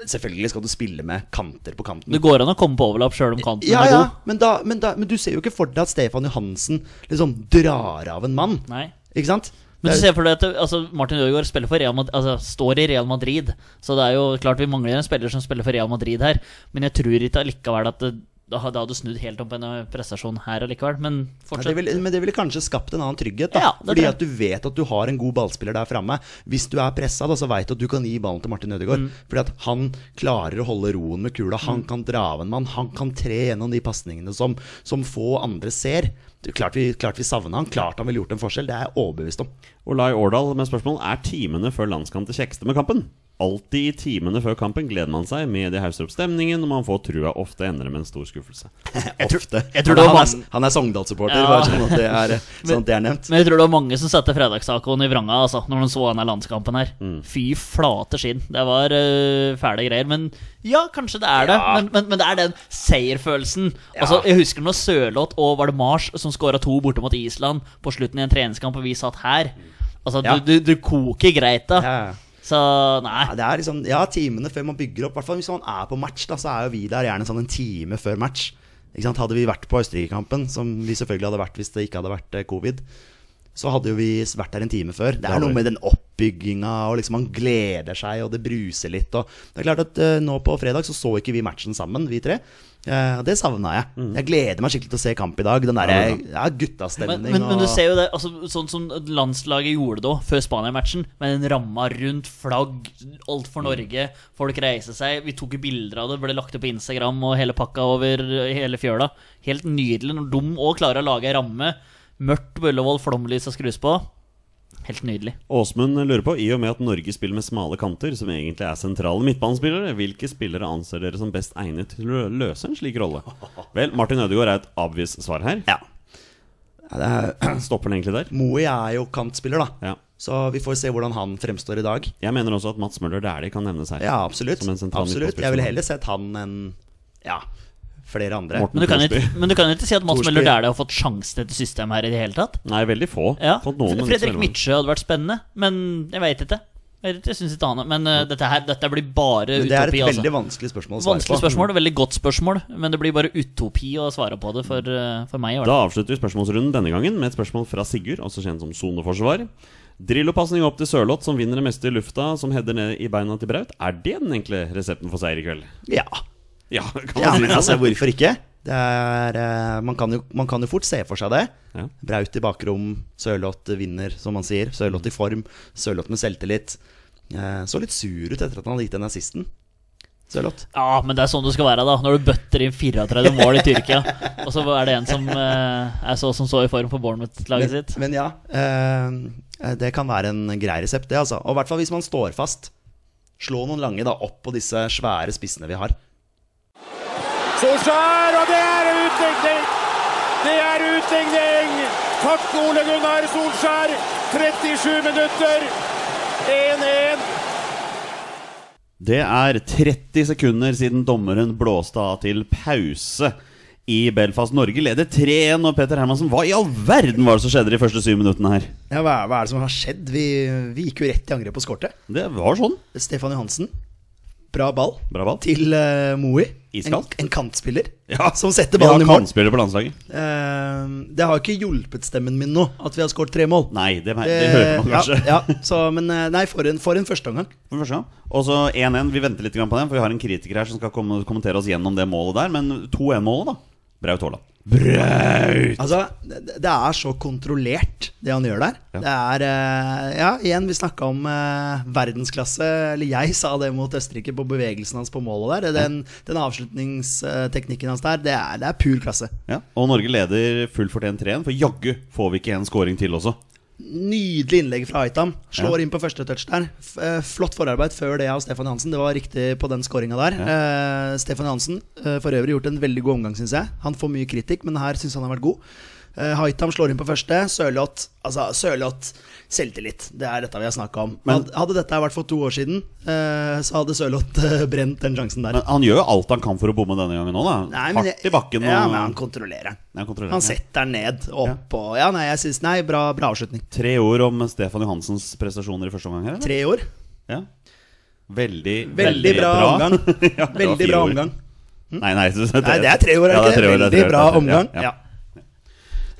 Selvfølgelig skal du spille med kanter på kanten. Det går an å komme på overlapp sjøl om kanten Ja, er ja, god. men, da, men, da, men du ser jo ikke for deg at Stefan Johansen liksom drar av en mann. Nei. Ikke sant? Men du er- ser for deg at altså, Martin Ødegaard spiller for Real Madrid, altså, står i Real Madrid. Så det er jo klart vi mangler en spiller som spiller for Real Madrid her. Men jeg tror ikke allikevel at det, det hadde du snudd helt om på en eh, prestasjon her allikevel. Men Ja, det fortsatt. men det ville kanskje skapt en annen trygghet. Da. Ja, Fordi at du vet at du har en god ballspiller der framme. Hvis du er pressa, da, så veit du at du kan gi ballen til Martin Ødegaard. Mm. Fordi at han klarer å holde roen med kula. Han kan dra av en mann. Han kan tre gjennom de pasningene som, som få andre ser. Er Klart vi, klart vi savna han. Klart han ville gjort en forskjell. Det er jeg overbevist om. Olai Årdal med spørsmål Er timene før landskamp det kjekkeste med kampen? Alltid i timene før kampen gleder man seg. Media hauser opp stemningen, og man får trua. Ofte ender det med en stor skuffelse. <laughs> Ofte. jeg tror det var han, er, han er Sogndal-supporter, Ja. bare sånn at det er, sånn at det er nevnt. Men jeg tror det var mange som satte fredagstacoen i vranga altså, når de så denne landskampen her. Mm. Fy flate skinn. Det var uh, fæle greier. Men ja, kanskje det er det. Ja. Men, men, men det er den seierfølelsen. Altså, jeg husker når Sørloth og var det Mars som skåra to borte mot Island på slutten i en treningskamp, og vi satt her. Altså, Ja. du, du, du koker greit, da. Ja. Så nei. Ja, det er liksom, ja, timene før man bygger opp. Hvertfall hvis man er på match, da, så er jo vi der gjerne sånn en time før match. Ikke sant? Hadde vi vært på Østerrike-kampen, som vi selvfølgelig hadde vært hvis det ikke hadde vært eh, covid, så hadde jo vi vært der en time før. Det er noe med den oppbygginga, og liksom man gleder seg, og det bruser litt. Og det er klart at uh, nå på fredag så så ikke vi matchen sammen, vi tre. Uh, det savna jeg. Mm. Jeg gleder meg skikkelig til å se kamp i dag. Den derre Ja, ja, guttastemning Men, men, men du ser jo det, altså, sånn som landslaget gjorde det òg, før Spania-matchen. Med den ramma rundt, flagg, alt for Norge. Folk reiser seg. Vi tok jo bilder av det, ble lagt opp på Instagram og hele pakka over hele fjøla. Helt nydelig når de òg klarer å lage ei ramme. Mørkt på Ullevål, flomlysa og skrus på. Helt nydelig. Åsmund lurer på, i og med at Norge spiller med smale kanter, som egentlig er sentrale midtbanespillere, hvilke spillere anser dere som best egnet til å løse en slik rolle? <laughs> Vel, Martin Ødegaard er et obvious svar her. Ja. ja det er, <clears throat> Stopper den egentlig der? Moe er jo kantspiller, da. Ja. Så vi får se hvordan han fremstår i dag. Jeg mener også at Mats Møller Dæhlie kan nevnes her. Ja, absolutt. Som en absolutt. Jeg ville heller sett han enn ja, flere andre. Men du kan ikke, men du kan jo ikke si at Mats. Møller Dæhlie har fått sjansen til dette systemet her i det hele tatt. Nei, veldig få. Ja. Fredrik Mitsjø. Midtsjø hadde vært spennende, men jeg veit ikke. Jeg, synes ikke annet, Men uh, dette, her, dette blir bare utopi. det er et altså. veldig vanskelig spørsmål å svare Vanskelig på. spørsmål, veldig godt spørsmål, men det blir bare utopi å svare på det for, uh, for meg. Da avslutter vi spørsmålsrunden denne gangen med et spørsmål fra Sigurd, også kjent som soneforsvar. Drillopasning opp til Sørloth, som vinner det meste i lufta, som header ned i beina til Braut. Er det den enkle resepten for seier i kveld? Ja. <laughs> Ja, kan man ja, si men det altså, hvorfor ikke? Det er, eh, man, kan jo, man kan jo fort se for seg det. Ja. Braut i bakrom, Sørloth vinner, som man sier. Sørloth i form, Sørloth med selvtillit. Eh, så litt sur ut etter at han hadde gitt den assisten. Sørloth. Ja, men det er sånn det skal være, da. Når du bøtter inn 34 mål i Tyrkia, <laughs> og så er det en som eh, er så som så i form for Bournemouth-laget sitt. Men ja, eh, det kan være en grei resept, det. altså Og i hvert fall hvis man står fast. Slå noen lange da opp på disse svære spissene vi har. Solskjær, og det er utligning! Det er utligning! Takk, Ole Gunnar Solskjær. 37 minutter. 1-1. Det er 30 sekunder siden dommeren blåste av til pause i Belfast. Norge leder 3-1, og Peter Hermansen, hva i all verden var det som skjedde de første syv minuttene her? Ja, hva, hva er det som har skjedd? Vi, vi gikk jo rett i angrep på skortet. Det var sånn. Stefan Johansen. Bra ball Bra ball. til uh, Moi. En, en kantspiller Ja, som setter ballen i mål. kantspiller på landslaget. Uh, det har ikke hjulpet stemmen min nå at vi har skåret tre mål. Nei, det, det, hører man kanskje. Ja, ja, så, men eh, nei, for en, for en førsteomgang. For første gang. Og så 1-1. Vi venter litt på den, for vi har en kritiker her som skal kommentere oss gjennom det målet der. Men 2-1-målet, da. Braut Haaland. Altså, det, er så kontrollert, det han gjør der. Ja. Det er eh, Ja, igjen, vi snakka om eh, verdensklasse. Eller jeg sa det mot Østerrike på bevegelsen hans på målet der. Den, den avslutningsteknikken hans der, det er, det er pur klasse. Ja. Og Norge leder full fortjent 3-1, for jaggu får vi ikke en scoring til også. Nydelig innlegg fra Aitam. Slår Ja. inn på første touch der. Eh, flott forarbeid før det av Stefan Johansen. Det var riktig på den skåringa der. Eh, Stefan Johansen eh, for øvrig gjort en veldig god omgang, syns jeg. Han får mye kritikk, men her syns han har vært god. Eh, Haitam slår inn på første. Sørloth Altså, Sørloth selvtillit. Det er dette vi har snakka om. Men- hadde, dette vært for to år siden, eh, så hadde Sørloth eh, brent den sjansen der. Men han gjør jo alt han kan for å bomme denne gangen òg, da. Nei, men Hardt i bakken. Ja, men han kontrollerer den. Han Han setter den ned, opp og Ja, nei, jeg syns Nei, bra, bra avslutning. Tre ord om Stefan Johansens prestasjoner i første omgang her? eller? Tre år. Ja. Veldig, Veldig bra omgang. Ja, Veldig bra omgang. <laughs> omgang. Nei, nei, <laughs> det, Nei, det er tre år, er Ja, det ikke tre det? er tre Veldig år, bra det er tre år. omgang. Ja, ja. Ja.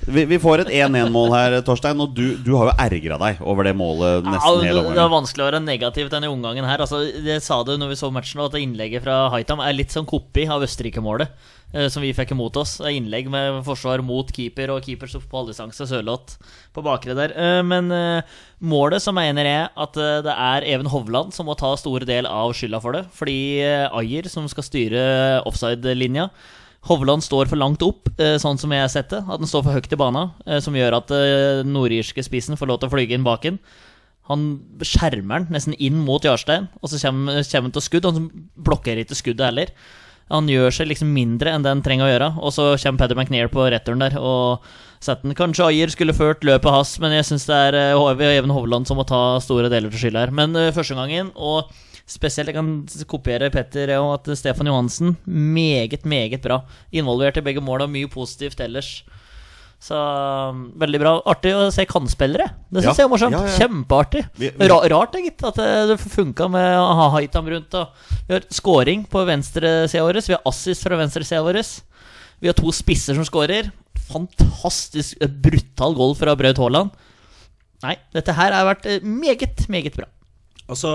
Vi, vi får et 1-1-mål her, Torstein, og du, du har jo ergra deg over det målet nesten Ja, hele det er vanskelig å være negativ denne omgangen her. Altså, det sa du når vi så matchen, at innlegget fra Haitam er litt sånn kopi av Østerrike-målet. eh, Som vi fikk imot oss. Innlegg med forsvar mot keeper, og keepers på halvdistanse. Sørloth på bakre der. Eh, Men eh, målet så mener jeg at det er Even Hovland som må ta store del av skylda for det. Fordi Ayer, som skal styre offside-linja Hovland står for langt opp, eh, sånn som jeg har sett det. At den står for høyt i bana, eh, som gjør at den nordirske spissen får lov til å flyge inn baken. Han skjermer den nesten inn mot Jarstein, og så kommer, han til skudd. Han blokkerer ikke skuddet heller. Han gjør seg liksom mindre enn det han trenger å gjøre. Og så kommer Peder McNear på returen der og setter den. Kanskje Ayer skulle ført løpet hans, men jeg syns det er eh, Even Hovland som må ta store deler til skyld her. Men første gangen, og spesielt jeg kan kopiere Petter, og at Stefan Johansen meget, meget bra. Involvert i begge mål og mye positivt ellers. Så um, veldig bra. Artig å se kantspillere. Det syns Ja. jeg er morsomt. Ja, ja. Kjempeartig. Ra rart, gitt, at det, det funka med å ha Haitam rundt. Og vi har scoring på venstresida vår. Vi har assist fra venstresida vår. Vi har to spisser som scorer. Fantastisk et brutal goal fra Braut Haaland. Nei, dette her har vært eh, meget, meget bra. Og så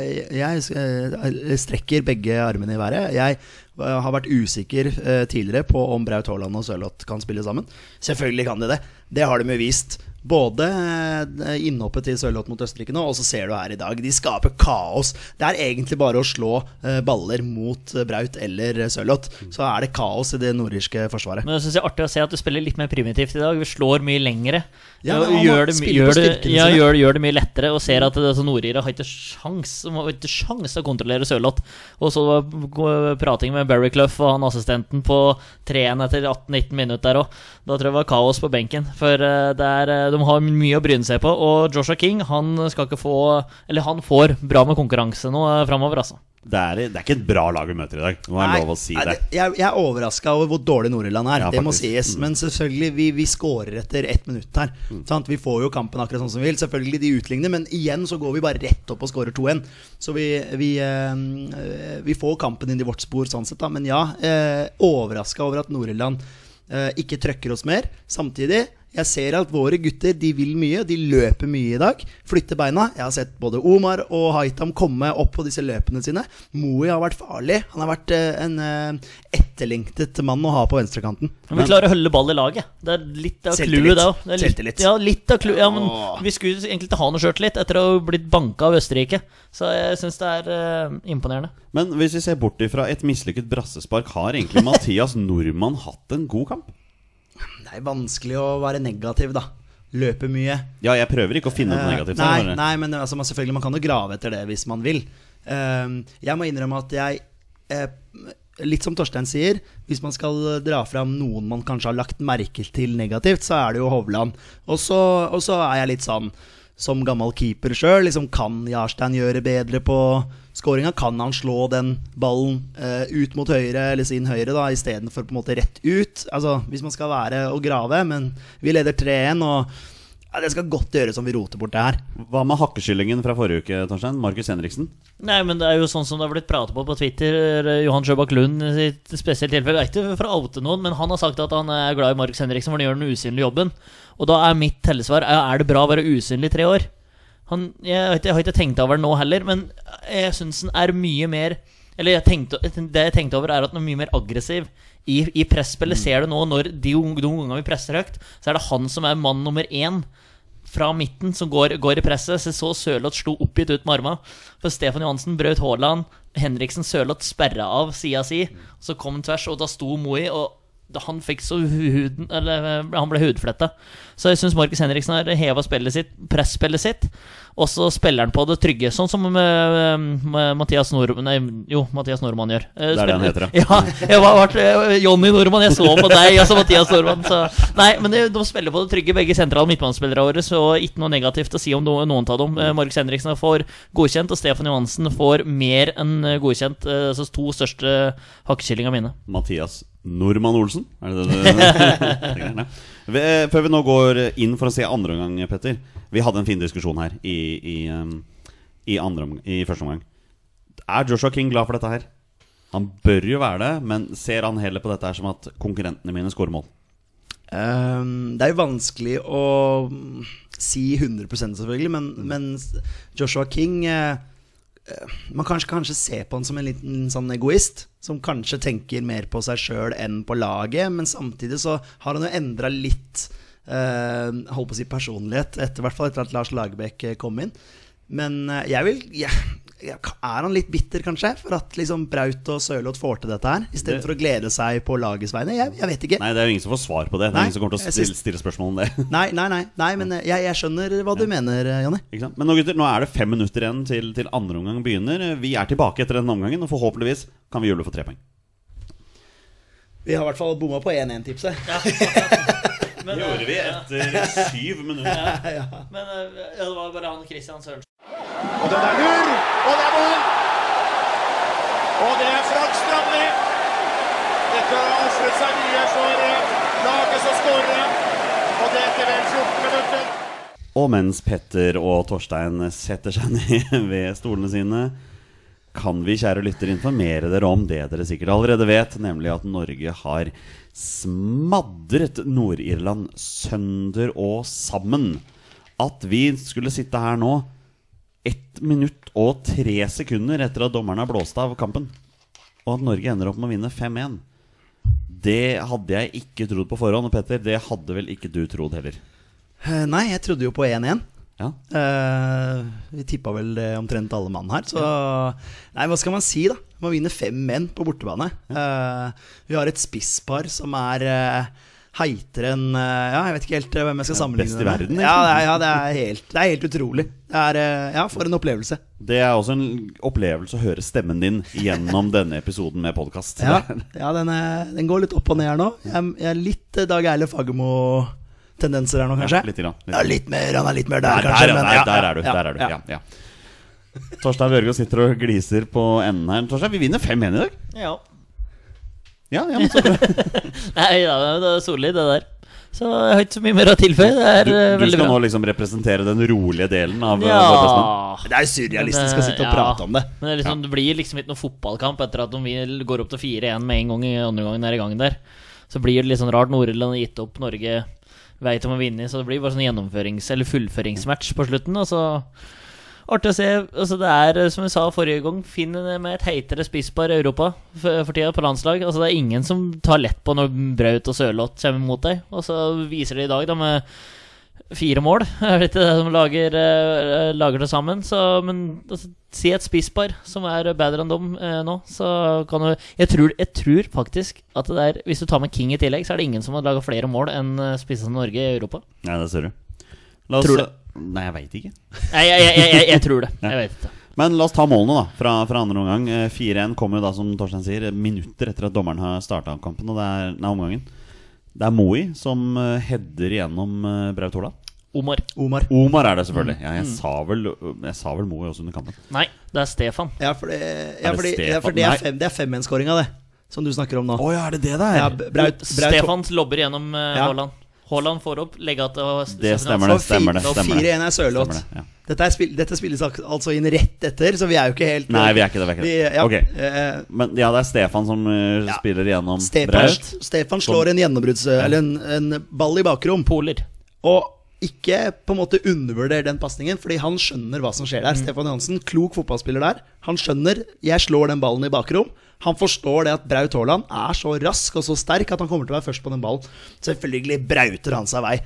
eh, Jeg eh, strekker begge armene i været. Jeg eh, har vært usikker tidligere på om Braut Haaland og Sørloth kan spille sammen. Selvfølgelig kan de det. Det har de jo vist. Både eh, innhoppet til Sørloth mot Østerrike nå, og så ser du her i dag. De skaper kaos. Det er egentlig bare å slå eh, baller mot eh, Braut eller Sørloth, så er det kaos i det nordirske forsvaret. Men jeg synes det er artig å se at du spiller litt mer primitivt i dag. Vi slår mye lengre. Ja, gjør, det, gjør, det, ja, gjør, gjør det mye lettere, og ser at altså, nordire har ikke sjans har ikke sjans å kontrollere Sørloth. Og så var prating med Barry Clough og han assistenten på 3-1 etter 18-19 minutter der òg. Da tror jeg det var kaos på benken. For det er, de har mye å bryne seg på. Og Joshua King han skal ikke få Eller han får bra med konkurranse nå uh, framover, altså. Det er, det er ikke et bra lag vi møter i dag. Nå er være lov å si det. Jeg, jeg er overraska over hvor dårlig Nord-Irland er. Ja, det må sies. Mm. Men selvfølgelig, vi, vi scorer etter ett minutt her. Sant? Vi får jo kampen akkurat sånn som vi vil. Selvfølgelig de utligner, men igjen så går vi bare rett opp og scorer 2-1. Så vi, vi, eh, vi får kampen inn i vårt spor sånn sett, da. Men ja, eh, overraska over at Nord-Irland eh, ikke trøkker oss mer. Samtidig, Jeg ser at våre gutter de vil mye, de løper mye i dag. Flytter beina. Jeg har sett både Omar og Haitam komme opp på disse løpene sine. Moi har vært farlig. Han har vært eh, en eh, etterlengtet mann å ha på venstrekanten. Men vi klarer å holde ball i laget. Det er litt av clouet. Det òg. Selvtillit. Ja, litt av clouet. Ja, men vi skulle egentlig ikke ha noe sjøltillit etter å ha blitt banka av Østerrike. Så jeg syns det er uh, imponerende. Men hvis vi ser bort ifra et mislykket brassespark, har egentlig Mathias Nordmann hatt en god kamp? Det er vanskelig å være negativ, da. Løpe mye. Ja, jeg prøver ikke å finne noe Eh, negativt. nei, her, nei, men altså, man, selvfølgelig, man kan jo grave etter det hvis man vil. Eh, jeg må innrømme at jeg eh, Litt som Torstein sier, hvis man skal dra fram noen man kanskje har lagt merke til negativt, så er det jo Hovland. Og så er jeg litt sånn som gammel keeper sjøl. Liksom, kan Jarstein gjøre bedre på skåringa? Kan han slå den ballen eh, ut mot høyre, eller sin høyre, da, istedenfor rett ut? Altså, hvis man skal være og grave, men vi leder 3-1, og ja, det skal godt gjøres om vi roter bort det her. Hva med hakkekyllingen fra forrige uke, Torstein? Markus Henriksen? Nei, men det er jo sånn som det har blitt pratet på på Twitter. eh, Johan Sjøbakk Lund i sitt spesielle tilfelle. Det er ikke for å oute noen, men han har sagt at han er glad i Markus Henriksen, for han gjør den usynlige jobben. Og da er mitt tellesvar er er det bra å være usynlig i tre år. Han, jeg, har ikke- jeg har ikke tenkt over det nå heller, men jeg syns han er mye mer Eller jeg tenkte, det jeg tenkte over, er at han er mye mer aggressiv. I, i presspillet ser du nå, når de, de gangene vi presser høyt, så er det han som er mann nummer én fra midten som går, går i presset. Så så Sørloth slo oppgitt ut med armene. For Stefan Johansen brøt Haaland. Henriksen Sørloth sperra av sida si. Så kom han tvers, og da sto Moi, og han fikk så huden Eller han ble hudfletta. Så jeg syns Markus Henriksen har heva spillet sitt, presspillet sitt. Og så spiller han på det trygge, sånn som med, med Mathias Nordmann Nei, jo, Mathias Nordmann gjør. Eh, Det er det han heter, <laughs> ja. Jeg var, var, eh, Jonny Nordmann, jeg så på deg, altså Mathias Nordmann. Så. Nei, men de, de spiller på det trygge, begge sentrale midtbanespillere våre, så ikke noe negativt å si om noen, noen av dem. Eh, Markus Henriksen får godkjent, og Stefan Johansen får mer enn eh, godkjent. eh, Så to største hakkekyllinga mine. Mathias Nordmann Olsen? Er det det du <laughs> tenker? Eh, Før vi nå går inn for å se andre omgang, Petter. Vi hadde en fin diskusjon her i, i, i, andre i første omgang. Er Joshua King glad for dette her? Han bør jo være det, men ser han heller på dette her som at konkurrentene mine scorer mål? Um, det er jo vanskelig å si 100% selvfølgelig, men, men Joshua King eh, Man kan kanskje, kanskje se på han som en liten sånn egoist, som kanskje tenker mer på seg sjøl enn på laget, men samtidig så har han jo endra litt eh, Holdt på å si personlighet, etter, hvert fall etter at Lars Lagerbäck eh, kom inn. Men eh, jeg vil jeg, Er han litt bitter, kanskje, for at liksom Braut og Sørloth får til dette her, istedenfor å glede seg på lagets vegne? Jeg, jeg vet ikke. Nei, det er jo ingen som får svar på det. Det er Nei, ingen som kommer til å stille, stille spørsmål om det. <laughs> Nei, nei, nei, nei men jeg, jeg skjønner hva du mener, eh, Jonny. Men nå gutter, nå er det fem minutter igjen til, til andre omgang begynner. Vi er tilbake etter denne omgangen, og forhåpentligvis kan vi juble for tre poeng. Vi har i hvert fall bomma på 1-1-tipset. <laughs> Men, Det gjorde vi etter syv minutter. <laughs> men eh, ja, det var bare han Christian Sørensen. Og den er lur, og det er mål! Og det er Frank Strandli. Dette har ofret seg mye for eh, laget som skårer. Og det etter vel 14 minutter. Og mens Petter og Torstein setter seg <laughs> ned ved stolene sine, kan vi, kjære lytter, informere dere om det dere sikkert allerede vet, nemlig at Norge har smadret Nord-Irland sønder og sammen. At vi skulle sitte her nå ett minutt og tre sekunder etter at dommerne har blåst av kampen, og at Norge ender opp med å vinne 5-1. Det hadde jeg ikke trodd på forhånd, og Petter, det hadde vel ikke du trodd heller? Eh, Nei, jeg trodde jo på 1-1. Ja, Eh, vi tippa vel det omtrent alle mann her, så Nei, hva skal man si, da? Man vinner fem menn på bortebane. Eh, vi har et spisspar som er uh, heitere enn eh, Ja, jeg vet ikke helt eh, hvem jeg skal sammenligne best i med. verden, Ja, det er, ja det, er helt, det er helt utrolig. Det er, eh, ja, for en opplevelse. Det er også en opplevelse å høre stemmen din gjennom <laughs> denne episoden med podkast. Ja, ja den, er, den går litt opp og ned her nå. Jeg, jeg er litt eh, Dag Eile Fagermo-tendenser her nå, kanskje. litt grann, litt Ja, litt mer, han er litt mer der, Der, kanskje. der, men der, ja, der er du. ja, Der er du. ja. Ja, ja. Torstein Børgo sitter og gliser på enden her. Torstein, vi vinner 5-1 i dag. Ja. Ja, ja, men så bra. <laughs> Nei ja, det er solid, det der. Så jeg har ikke så mye mer å tilføye. Det er Du, eh, du veldig skal nå liksom representere den rolige delen av eh, ja. Det er jo surrealistisk å sitte og eh, prate om det. Men det, er liksom, det blir liksom ikke noen fotballkamp etter at de går opp til 4-1 med en gang i andre gangen er i gang der. Så blir det litt sånn rart. Nord-Irland har gitt opp Norge vei til å vinne, så det blir bare sånn gjennomførings- eller fullføringsmatch på slutten. Og så Artig å se. Altså det er, eh, som vi sa forrige gang, Finn med et heitere spisspar i Europa for tida på landslag. Altså Det er ingen som tar lett på når Braut og Sørloth kommer mot deg. Og så viser de i dag da med fire mål. <laughs> Er det ikke det de lager, eh, lager det sammen? Så, men altså, si et spisspar som er bedre enn dem eh, nå, så kan du jeg tror, jeg tror faktisk at det er Hvis du tar med King i tillegg, så er det ingen som har laga flere mål enn eh, spissene Norge i Europa. Nei, det ser du. La oss, Tror du? Nei, jeg veit ikke. Jeg, jeg, jeg, jeg, jeg tror det. <laughs> Jeg vet ikke. Men la oss ta målene da fra, fra andre omgang. Eh, 4-1 kommer jo da, som Torstein sier, minutter etter at dommeren har starta kampen. Og det er, nei, omgangen. Det er Moi som uh, header gjennom uh, Braut Haaland. Omar. Omar. Omar er det selvfølgelig. Mm. Ja, jeg, sa vel, jeg sa vel Moe også under kampen. Nei, det er Stefan. Ja, for det, ja, det fordi, Stefan? ja, for det er, fem, det er femmenskåringa, det. Som du snakker om nå. Oh, ja, er det det der? Ja, Braut, Braut, Stefan lobber gjennom uh, Ja. Haaland. Haaland får opp, legger att og Det stemmer det. Stemmer det, stemmer det. 4-1 er Sørloth. Det, ja. Dette, er spill, dette spilles altså inn rett etter, så vi er jo ikke helt Nei, vi er ikke det. Vi er ikke det. Vi- ja, Ok. uh, Men ja, det er Stefan som uh, Ja. spiller gjennom Stefan, Braut. Stefan slår en gjennombrudds... Eller en, en ball i bakrom. Poler. Og ikke på en måte undervurder den pasningen, fordi han skjønner hva som skjer der. Stefan Johansen, klok fotballspiller der. Han skjønner jeg slår den ballen i bakrom. Han forstår det at Braut Haaland er så rask og så sterk at han kommer til å være først på den ballen. Selvfølgelig brauter han seg vei.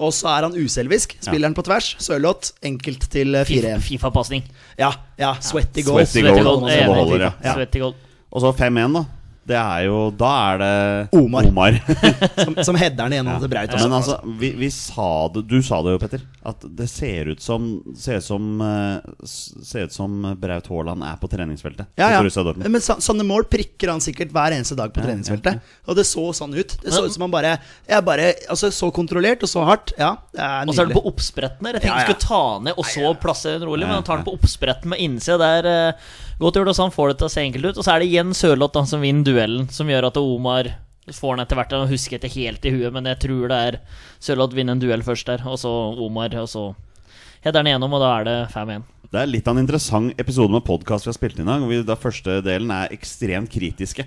Og så er han uselvisk. Spiller han på tvers. Sørloth enkelt til eh, 4-1. Fifa-pasning. Ja, ja, sweaty goal. Sweaty Sweaty goal. goal. Ja. Ja. Sweaty goal. Og så 5-1, da. Det er jo Da er det Omar. Omar. <laughs> Som, som header den gjennom til Braut. også. Men altså, vi, vi sa det Du sa det jo, Petter. At det ser ut som Ser ut som eh, Ser ut som Braut Haaland er på treningsfeltet. Ja, ja. Men så, sånne mål prikker han sikkert hver eneste dag på Ja, treningsfeltet. ja, Og det så sånn ut. Det så ut som han bare, jeg bare Altså Så kontrollert og så hardt. Ja, det er Og så er det på oppspretten her. Jeg tenkte Ja, ja. skulle ta ned og så plassere den rolig, Ja, men han tar den på oppspretten med innsida der. Godt gjort, så han får det til å se enkelt ut. Og så er det igjen Sørloth som vinner duellen, som gjør at Omar får den etter hvert. Jeg husker ikke helt i huet, men jeg tror det er Sørloth vinner en duell først der, og så Omar, og så header han igjennom, og da er det 5-1. Det er litt av en interessant episode med podkast vi har spilt inn i dag. hvor vi Da første delen er ekstremt kritiske.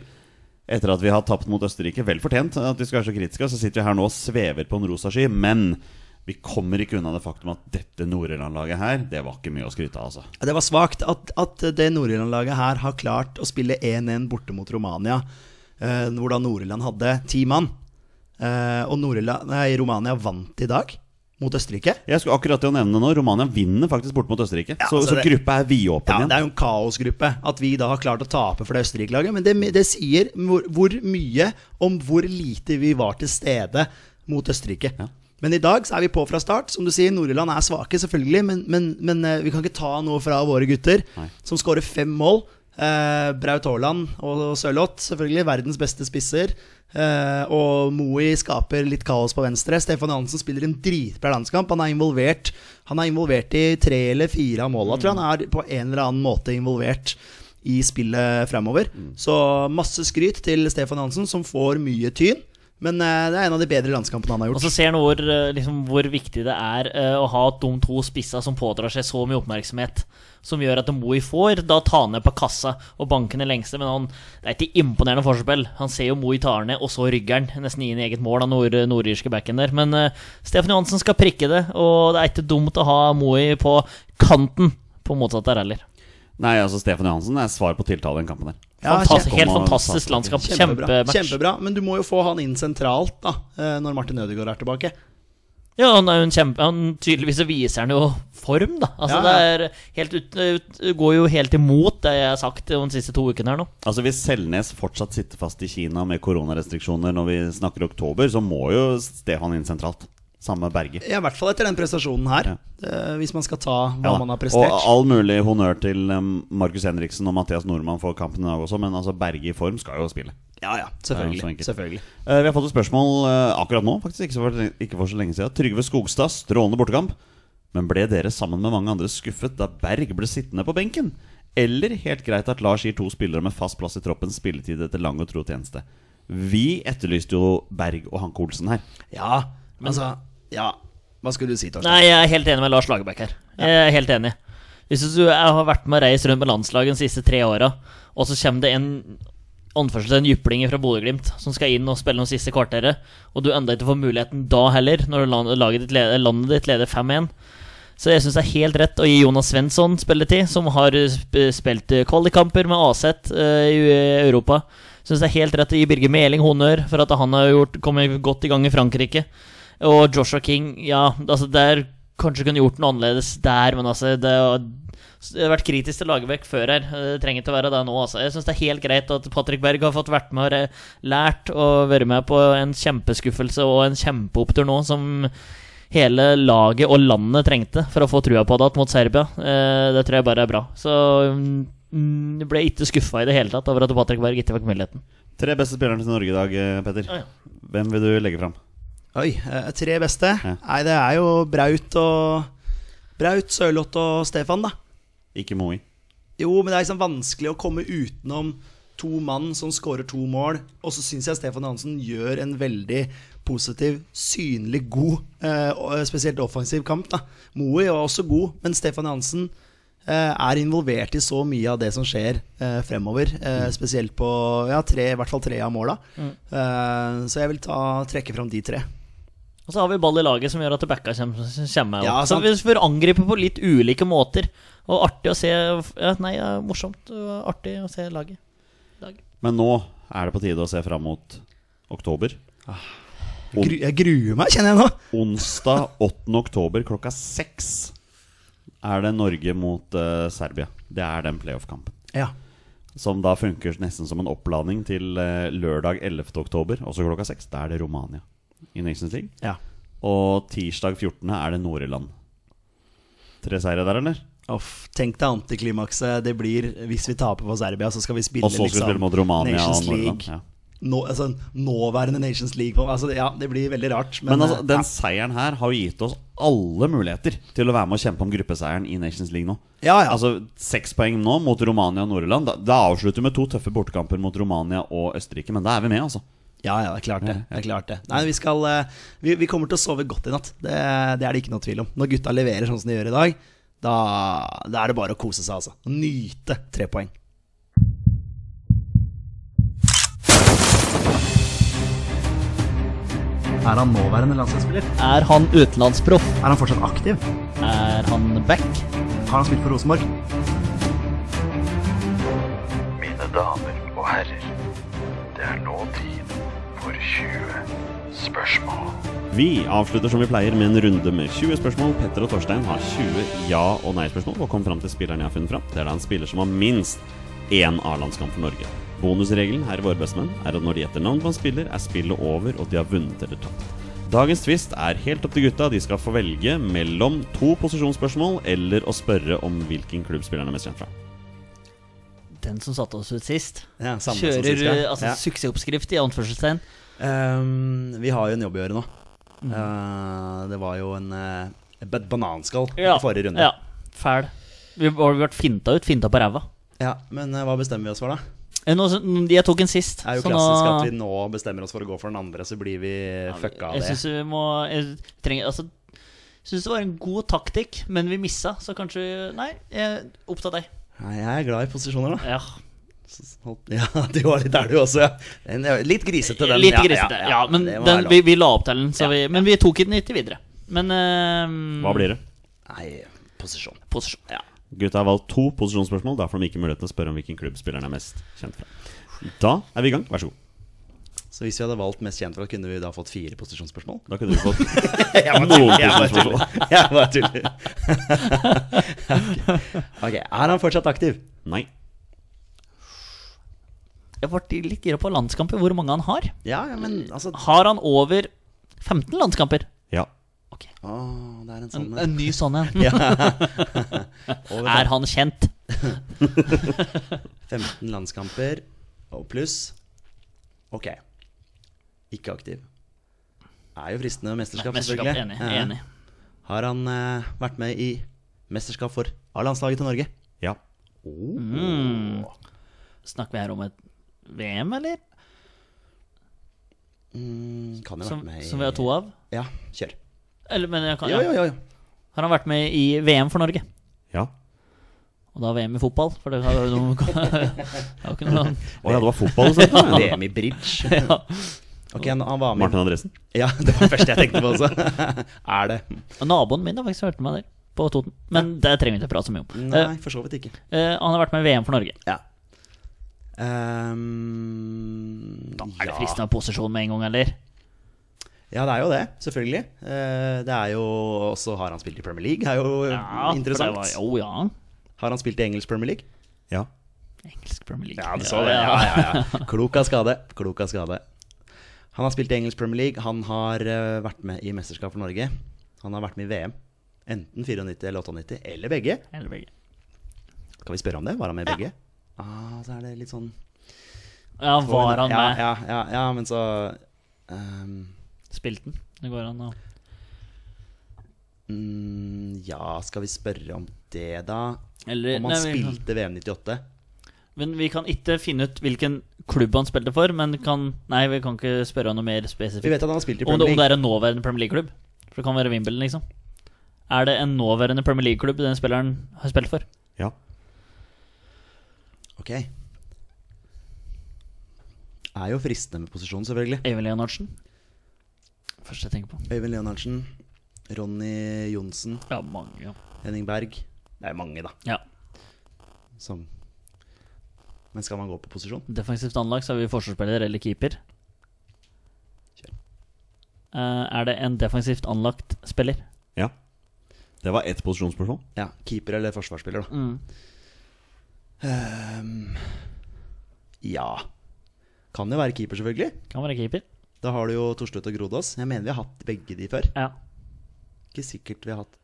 Etter at vi har tapt mot Østerrike. Vel fortjent at vi skal være så kritiske. Så sitter vi her nå og svever på en rosa sky. Men vi kommer ikke unna det faktum at dette Nord-Irland-laget her, det var ikke mye å skryte av, altså. Det var svakt at, at det Nord-Irland-laget her har klart å spille 1-1 borte mot Romania, eh, hvor da Nord-Irland hadde ti mann. Eh, og nei, Romania vant i dag mot Østerrike. Jeg skulle akkurat til å nevne nå Romania vinner faktisk borte mot Østerrike. Ja, så, altså så gruppa er vidåpen Ja, igjen. Det er jo en kaosgruppe at vi da har klart å tape for det Østerrike-laget. Men det, det sier hvor, hvor mye om hvor lite vi var til stede mot Østerrike. Ja. Men i dag så er vi på fra start. Som du sier, Nord-Irland er svake, selvfølgelig. Men, men, men eh, vi kan ikke ta noe fra våre gutter, Nei. som skårer fem mål. Eh, Braut Haaland og Sørloth, selvfølgelig verdens beste spisser. Eh, og Moey skaper litt kaos på venstre. Stefan Johansen spiller en dritbra landskamp. Han er involvert Han er involvert i tre eller fire av måla, tror jeg. Han er på en eller annen måte involvert i spillet fremover. Så masse skryt til Stefan Johansen, som får mye tyn. Men eh, det er en av de bedre landskampene han har gjort. Og så ser han hvor, eh, liksom, hvor viktig det er eh, å ha de to spissa som pådrar seg så mye oppmerksomhet. Som gjør at Moi får da ta ned på kassa og banke den lengste. Men han, det er ikke imponerende forspill. Han ser jo Moi tar ned, og så rygger han nesten inn i eget mål av nord, nordirske backen der. Men uh, Stefan Johansen skal prikke det, og det er ikke dumt å ha Moi på kanten på motsatt der heller. Nei, altså Stefan Johansen er svar på tiltale i den kampen der. Ja, Fantastisk, helt fantastisk landskap. Kjempebra. Kjempebra. Men du må jo få han inn sentralt da eh, når Martin Ødegaard er tilbake. Ja, han er jo en kjempe han, Tydeligvis så viser han jo form, da. Altså, Ja, ja. Det er helt ut, ut, går jo helt imot det jeg har sagt de siste to ukene her nå. Altså Hvis Selnes fortsatt sitter fast i Kina med koronarestriksjoner når vi snakker oktober, så må jo Stefan inn sentralt. Samme Berge. Ja, I hvert fall etter den prestasjonen her. Ja. Eh, hvis man skal ta hva Ja man har prestert. Og all mulig honnør til um, Markus Henriksen og Mathias Nordmann for kampen i dag også, men altså Berge i form skal jo spille. Ja, ja, selvfølgelig. selvfølgelig. Eh, vi har fått et spørsmål eh, akkurat nå, faktisk ikke for, ikke for så lenge siden. Trygve Skogstad, strålende bortekamp. Men ble dere sammen med mange andre skuffet da Berg ble sittende på benken? Eller helt greit at Lars gir to spillere med fast plass i troppen spilletid etter lang og tro tjeneste? Vi etterlyste jo Berg og Hanke Olsen her. Ja, men altså Ja, hva skulle du si, Torstein? Nei, jeg er helt enig med Lars Lagerbäck her. Jeg er helt enig. Hvis du jeg har vært med og reist rundt med landslaget de siste tre åra, og så kommer det en anførsel en jypling fra Bodø-Glimt som skal inn og spille noen siste kvarteret, og du enda ikke får muligheten da heller, når laget ditt leder, landet ditt leder 5-1. Så jeg syns det er helt rett å gi Jonas Svensson spilletid, som har spilt kvalikkamper med Aset eh, i Europa. Syns det er helt rett å gi Birger Meling honnør for at han har gjort, kommet godt i gang i Frankrike. Og Joshua King, ja, altså der kanskje kunne gjort noe annerledes der, men altså det, det har vært kritisk til Lagerbäck før her. Det trenger ikke å være det nå. Altså. Jeg syns det er helt greit at Patrick Berg har fått vært med og lært og vært med på en kjempeskuffelse og en kjempeopptur nå, som hele laget og landet trengte for å få trua på det igjen mot Serbia. Eh, det tror jeg bare er bra. Så mm, jeg ble ikke skuffa i det hele tatt over at Patrick Berg ikke fikk muligheten. Tre beste spillerne til Norge i dag, eh, Petter. Ja. Hvem vil du legge fram? Oi, eh, tre beste? Ja. Nei, det er jo Braut og Braut, Sørloth og Stefan, da. Ikke Moi. Jo, men det er liksom vanskelig å komme utenom to mann som skårer to mål. Og så syns jeg Stefan Johansen gjør en veldig positiv, synlig god, eh, spesielt offensiv kamp. da Moe er også god, men Stefan Johansen eh, er involvert i så mye av det som skjer eh, fremover. Eh, spesielt på ja, tre, i hvert fall tre av måla. Eh, så jeg vil ta, trekke fram de tre. Og så har vi ball i laget som gjør at backa kommer, kommer opp. Ja, så vi får angripe på litt ulike måter. Og artig å se ja, Nei, ja, morsomt og artig å se laget. Lag. Men nå er det på tide å se fram mot oktober. Gru, jeg gruer meg, kjenner jeg nå. <laughs> Onsdag 8. oktober klokka seks er det Norge mot uh, Serbia. Det er den playoff-kampen. Ja. Som da funker nesten som en oppladning til uh, lørdag 11. oktober, også klokka seks. Da er det Romania i Nations League. ja. Og tirsdag 14. er det Nord-Irland. Tre seire der, eller? Off. tenk deg antiklimakset det blir hvis vi taper på Serbia. Så skal vi spille, skal vi liksom, spille mot Romania Nations og. League. Ja. Nå, altså, nåværende Nations League. Altså, ja, det blir veldig rart. Men, Men altså, den den seieren her har jo gitt oss alle muligheter til å være med og kjempe om gruppeseieren i Nations League nå. Ja, ja. Altså Seks poeng nå mot Romania og Nord-Irland. Da, da avslutter vi med to tøffe bortekamper mot Romania og Østerrike. Men da er vi med, altså. Ja, ja, det er klart det. det, er klart det. Nei, vi, skal, eh, vi, vi kommer til å sove godt i natt. Det, det er det ikke noe tvil om. Når gutta leverer sånn som de gjør i dag, da, da er det bare å kose seg, altså. Nyte tre poeng. Er han nåværende landslagsspiller? Er han utenlandsproff? Er han fortsatt aktiv? Er han back? Har han spilt for Rosenborg? Mine damer og herrer, det er nå tid 20 spørsmål. Vi avslutter som vi pleier med en runde med 20 spørsmål. Petter og Torstein har 20 ja- og nei-spørsmål og kom fram til spilleren jeg har funnet fram. Det er da en spiller som har minst én A-landskamp for Norge. Bonusregelen her i Våre bestemenn er at når de gjetter navn på en spiller, er spillet over, og de har vunnet eller tapt. Dagens twist er helt opp til gutta. De skal få velge mellom to posisjonsspørsmål eller å spørre om hvilken klubb spilleren er mest kjent fra. Den som satte oss ut sist. Ja, samme som Kjører sist, ja. eh, altså, Ja. suksessoppskrift i anførselstegn. Ehm, vi har jo en jobb å gjøre nå. Eh, det var jo en uh, bananskall Ja. i forrige runde. Ja, fæl. Vi har vært finta ut, finta på ræva. Ja, Men uh, hva bestemmer vi oss for, da? Nå- Jeg tok en sist. Det er jo så klassisk nå- at vi nå bestemmer oss for å gå for den andre, så blir vi fucka av Jeg det. syns vi må Jeg trenger Altså Syns det var en god taktikk, men vi missa, så kanskje Nei, jeg er opptatt av deg. Nei, jeg er glad i posisjoner, da. Ja. <laughs> Ja, du var litt der, du også, ja. Litt grisete, den. Litt Ja, grisete. Ja, ja, men den, vi, vi la opp til den, så Ja, vi, men vi tok den ikke videre. Men uh, Hva blir det? Nei, posisjon. Posisjon. Ja. Gutta har valgt to posisjonsspørsmål. Da får de ikke mulighet til å spørre om hvilken klubb spilleren er mest kjent fra. Da er vi i gang. Vær så god. Så hvis vi hadde valgt mest kjent fra, kunne vi da fått fire posisjonsspørsmål? Da kunne du fått Noen <laughs> posisjonsspørsmål. Jeg bare tuller. <laughs> ok, er han fortsatt aktiv? Nei. Jeg ble litt gira på landskamper, hvor mange han har. Ja, ja, men altså Har han over 15 landskamper? Ja. Okay. Oh, det er en En, sånn en ny sånn en. <laughs> <laughs> Er han kjent? <laughs> 15 landskamper og pluss. Ok. Ikke aktiv. Er jo fristende mesterskap, Mesterskap. selvfølgelig. Enig. Ja. Har han uh, vært med i mesterskap for A-landslaget til Norge? Ja. Mm. Snakker vi her om et VM, eller? Mm, kan jo ha Som, vært med i som vi har to av? Ja, kjør. Eller, men jeg kan, Jo, ja. jo, jo. jo. Har han vært med i VM for Norge? Ja. Og da VM i fotball, for det har jo noe <laughs> Å ja, det var fotball du snakket ja. VM i bridge. <laughs> ja. Ok, han, han var med Martin Andresen? Ja, <laughs> det var det første jeg tenkte på også. er det? Og Naboen min har faktisk vært med der, på Toten. Men det trenger vi ikke prate så mye om. Nei, for så vidt ikke. Eh, eh, han har vært med i VM for Norge. Ja. Ehm, Da er det ja. fristende posisjon med en gang, eller? Ja, det er jo det, selvfølgelig. Eh, det er jo også Har han spilt i Premier League? Det er jo ja, interessant. Var, oh, ja. Har han spilt i engelsk Premier League? Ja. Engelsk Premier League. Ja, du så det. Ja, ja, ja. Klok av skade. Klok av skade. Han har spilt i engelsk Premier League. Han har eh, vært med i mesterskap for Norge. Han har vært med i VM. Enten 94 eller 98, eller begge. Eller begge. Skal vi spørre om det? Var han med i begge? Ah, så er det litt sånn Ja, var han med? Ja, ja, ja, men så um, Spilte han? Det går an å mm, Ja, skal vi spørre om det, da? Eller Om han nei, spilte VM 98? Men vi kan ikke finne ut hvilken klubb han spilte for. Men kan Nei, vi kan ikke spørre noe mer spesifikt. Vi vet at han har spilt i Om det, om det er en nåværende Premier League-klubb. For det kan være Wimbledon, liksom. Er det en nåværende Premier League-klubb den spilleren har spilt for? ja. Ok. Er jo fristende med posisjon, selvfølgelig. Øyvind Leonardsen? Første jeg tenker på. Øyvind Leonardsen, Ronny Johnsen, Ja, mange. Ja. Henning Berg. Det er mange, da. ja. Som Men skal man gå på posisjon? Defensivt anlagt så har vi forsvarsspiller eller keeper. Kjør. Eh, er det en defensivt anlagt spiller? ja. Det var ett posisjonsspørsmål. Ja, keeper eller forsvarsspiller, da. Mm. Ehm, ja. Kan jo være keeper, selvfølgelig. Kan være keeper. Da har du jo Torstvedt og Grodås. Jeg mener vi har hatt begge de før. Ja. Ikke sikkert vi har hatt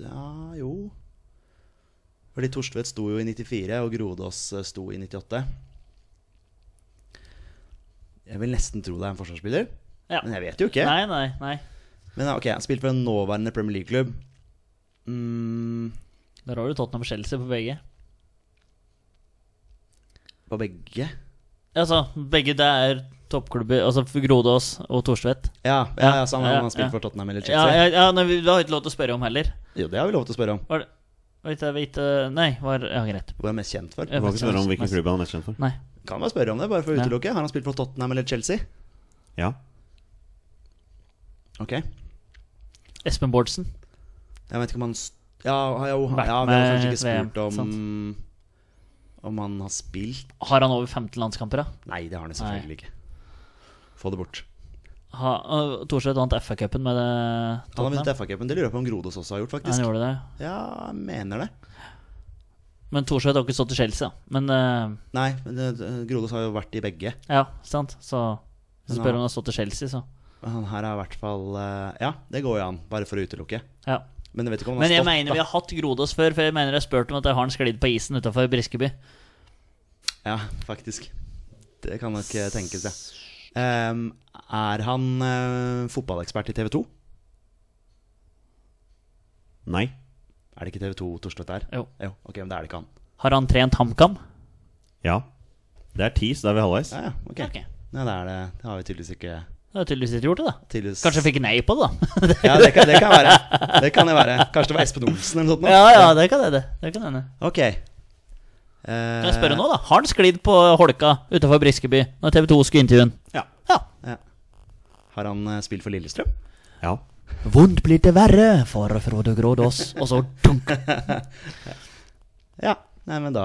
Ja, jo. Fordi Torstvedt sto jo i 94, og Grodås eh, sto i 98. Jeg vil nesten tro det er en forsvarsspiller, ja. men jeg vet jo ikke. Nei, nei, nei. Men ok, han spilte for en nåværende Premier League-klubb. Mm, Der har du Tottenham Chelsea på begge. På begge? Altså, begge det er toppklubber. Altså Grodås og Torstvedt. Ja, ja, ja så han, Ja, han har spilt ja. for Tottenham eller Chelsea? ja, ja nei, vi vi har ikke lov til å spørre om heller. Jo, det har vi lov til å spørre om. Var det Vet jeg, vet, Nei, var Ja, greit. Hvor er mest kjent for? Du må ikke spørre om hvilken klubb han er mest kjent for. Nei. Kan bare spørre om det, bare for å utelukke. Har han spilt for Tottenham eller Chelsea? Ja. Ok. Espen Bårdsen. Jeg vet ikke om han Ja, jo, ja vi har med kanskje ikke spurt om Om han har spilt Har han over 15 landskamper, da? Nei, det har han selvfølgelig selvfølgelig ikke. Få det bort. Ha, uh, Thorstvedt vant FA-cupen med det Han har vunnet FA-cupen. Det lurer jeg på om Grodås også har gjort, faktisk. Han gjorde det. Ja, jeg mener det. Men Thorstvedt har ikke stått i Chelsea, da. Men uh, Nei, men det- Grodås har jo vært i begge. ja, sant. Så hvis du spør han- om han har stått i Chelsea, så Han her er i hvert fall uh, Ja, det går jo an, bare for å utelukke. ja. Men jeg vet ikke om han Men har jeg stått, mener vi har hatt Grodås før, for jeg mener jeg har spurt om at jeg har han sklidd på isen utafor Briskeby. Ja, faktisk. Det kan nok eh, tenkes, ja. Ehm, er han eh, fotballekspert i TV 2? Nei. Er det ikke TV 2 Torstvedt er? Jo. Jo, ok, men det er det ikke han. Har han trent HamKam? Ja. Det er ti, så da er vi halvveis. Ja, ja, ok. Ok. Nei, det er det. Det har vi tydeligvis ikke Det har tydeligvis ikke gjort det, da. tydeligvis... Kanskje jeg fikk nei på det, da. <laughs> Ja, det kan, det kan være. Det kan det være. Kanskje det var Espen Olsen eller noe sånt? nå? ja, ja, det kan hende. Det kan hende. Ok. Kan jeg spørre nå, da? Har han sklidd på holka utafor Briskeby når TV 2 skulle intervjue ham? Ja. Ja. Ja. Har han uh, spilt for Lillestrøm? Ja. Vondt blir det verre for Frode Grådås. Og så dunk. <laughs> Ja. Nei, men da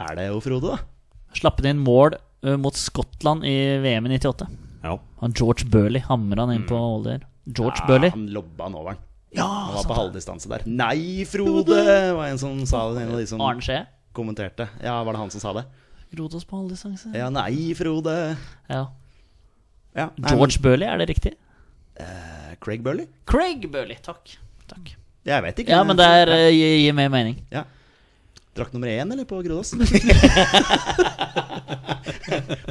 er det jo Frode, da. Slapp inn mål uh, mot Skottland i VM i 98. Ja. Han George Burley hamra han inn på Older. George Ja, Burley. Han lobba han over den. Ja, Han var på halvdistanse der. Nei, Frode! var en som sa det. En av de som Arne Skje. kommenterte. Ja, var det han som sa det? Grodås på halvdistanse. Ja, nei, Frode. Ja. Ja, nei, George Burley, er det riktig? men, eh, Craig Burley? Craig Burley, takk. takk. Jeg vet ikke. Ja, men det er, gir, gir mer mening. Ja. Drakt nummer én, eller, på Grodås? <laughs>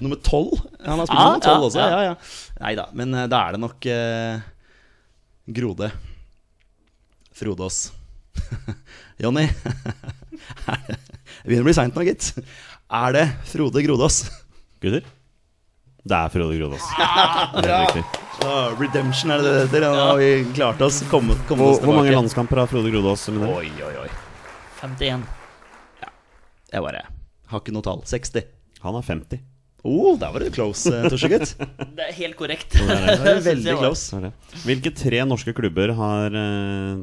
nummer tolv? Han har spilt ah, nummer tolv ja, også. ja. Ja, ja. Nei da, men eh, da er det nok eh, Grode. Frodås. <laughs> Jonny. det <laughs> begynner å bli seint nå, gitt. Er det Frode Grodås? Gutter? Det er Frode Grodås. Er helt. Ah, redemption er det det heter. Nå har vi klart oss. Kom, kom Hvor, oss hvor mange landskamper har Frode Grodås? Oi, oi, oi. 51. Jeg bare Har ikke noe tall. 60. Han er 50. Oh, der var du close, eh, Torsegutt. <laughs> Det er helt korrekt. <laughs> Det var det er veldig close. Er. Hvilke tre norske klubber har uh,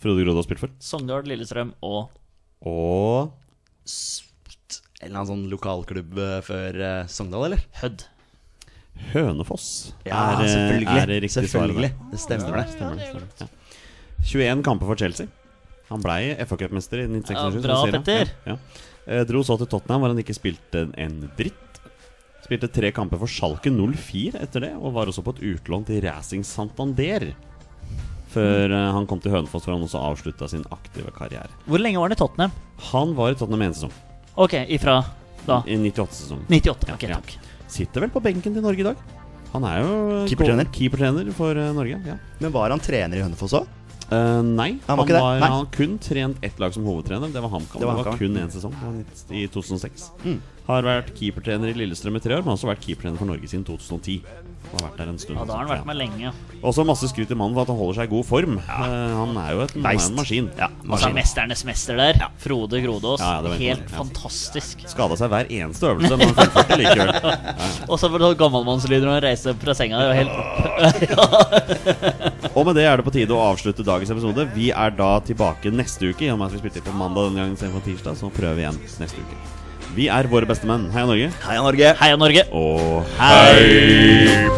Frode Grodås spilt for? Sogndal, Lillestrøm og Og En eller annen sånn lokalklubb eh, før eh, Sogndal, eller? Hødd. Hønefoss Ja, er, selvfølgelig. er riktig svar. selvfølgelig. Det stemmer, det. Stemmer det, stemmer det. Ja. 21 kamper for Chelsea. Han blei FA-cupmester i 1966. Ja, bra. Petter. Ja. Eh, dro så til Tottenham, hvor han ikke spilte en dritt. Spilte tre kamper for Schalke 04 etter det, og var også på et utlån til Racing Santander. Før eh, han kom til Hønefoss, hvor han også avslutta sin aktive karriere. Hvor lenge var han i Tottenham? Han var i Tottenham en sesong. Ok, ifra da? I 98-sesongen. 98. Ok, Ja. takk. Sitter vel på benken til Norge i dag. Han er jo Keepertrener. keeper for eh, Norge. Ja. Men var han trener i Hønefoss òg? Eh, nei, Han han, var var, Nei. han kun trent ett lag som hovedtrener. Det var HamKam. Det Det var var, kun én sesong. Var I 2006. Mm. Har vært keepertrener i Lillestrøm i tre år, men har også vært keepertrener for Norge siden 2010. Og har vært der en stund. Ja, da har han vært med lenge. Også masse skryt til mannen for at han holder seg i god form. Ja. han er jo et, han er en maskin. Ja, maskin. er mesternes mester der. Frode Grodås. Helt fantastisk. Skada seg hver eneste øvelse, men han fullførte likevel. <laughs> Og så var det gammelmannslyder når han reiste opp fra senga. Det helt. <laughs> Og med det er det på tide å avslutte dagens episode. Vi er da tilbake neste uke. I og med at vi spilte på mandag denne gangen istedenfor tirsdag, så prøver vi igjen neste uke. Vi er våre beste menn. Heia Norge. Heia Norge! Heia Norge! Og Hei!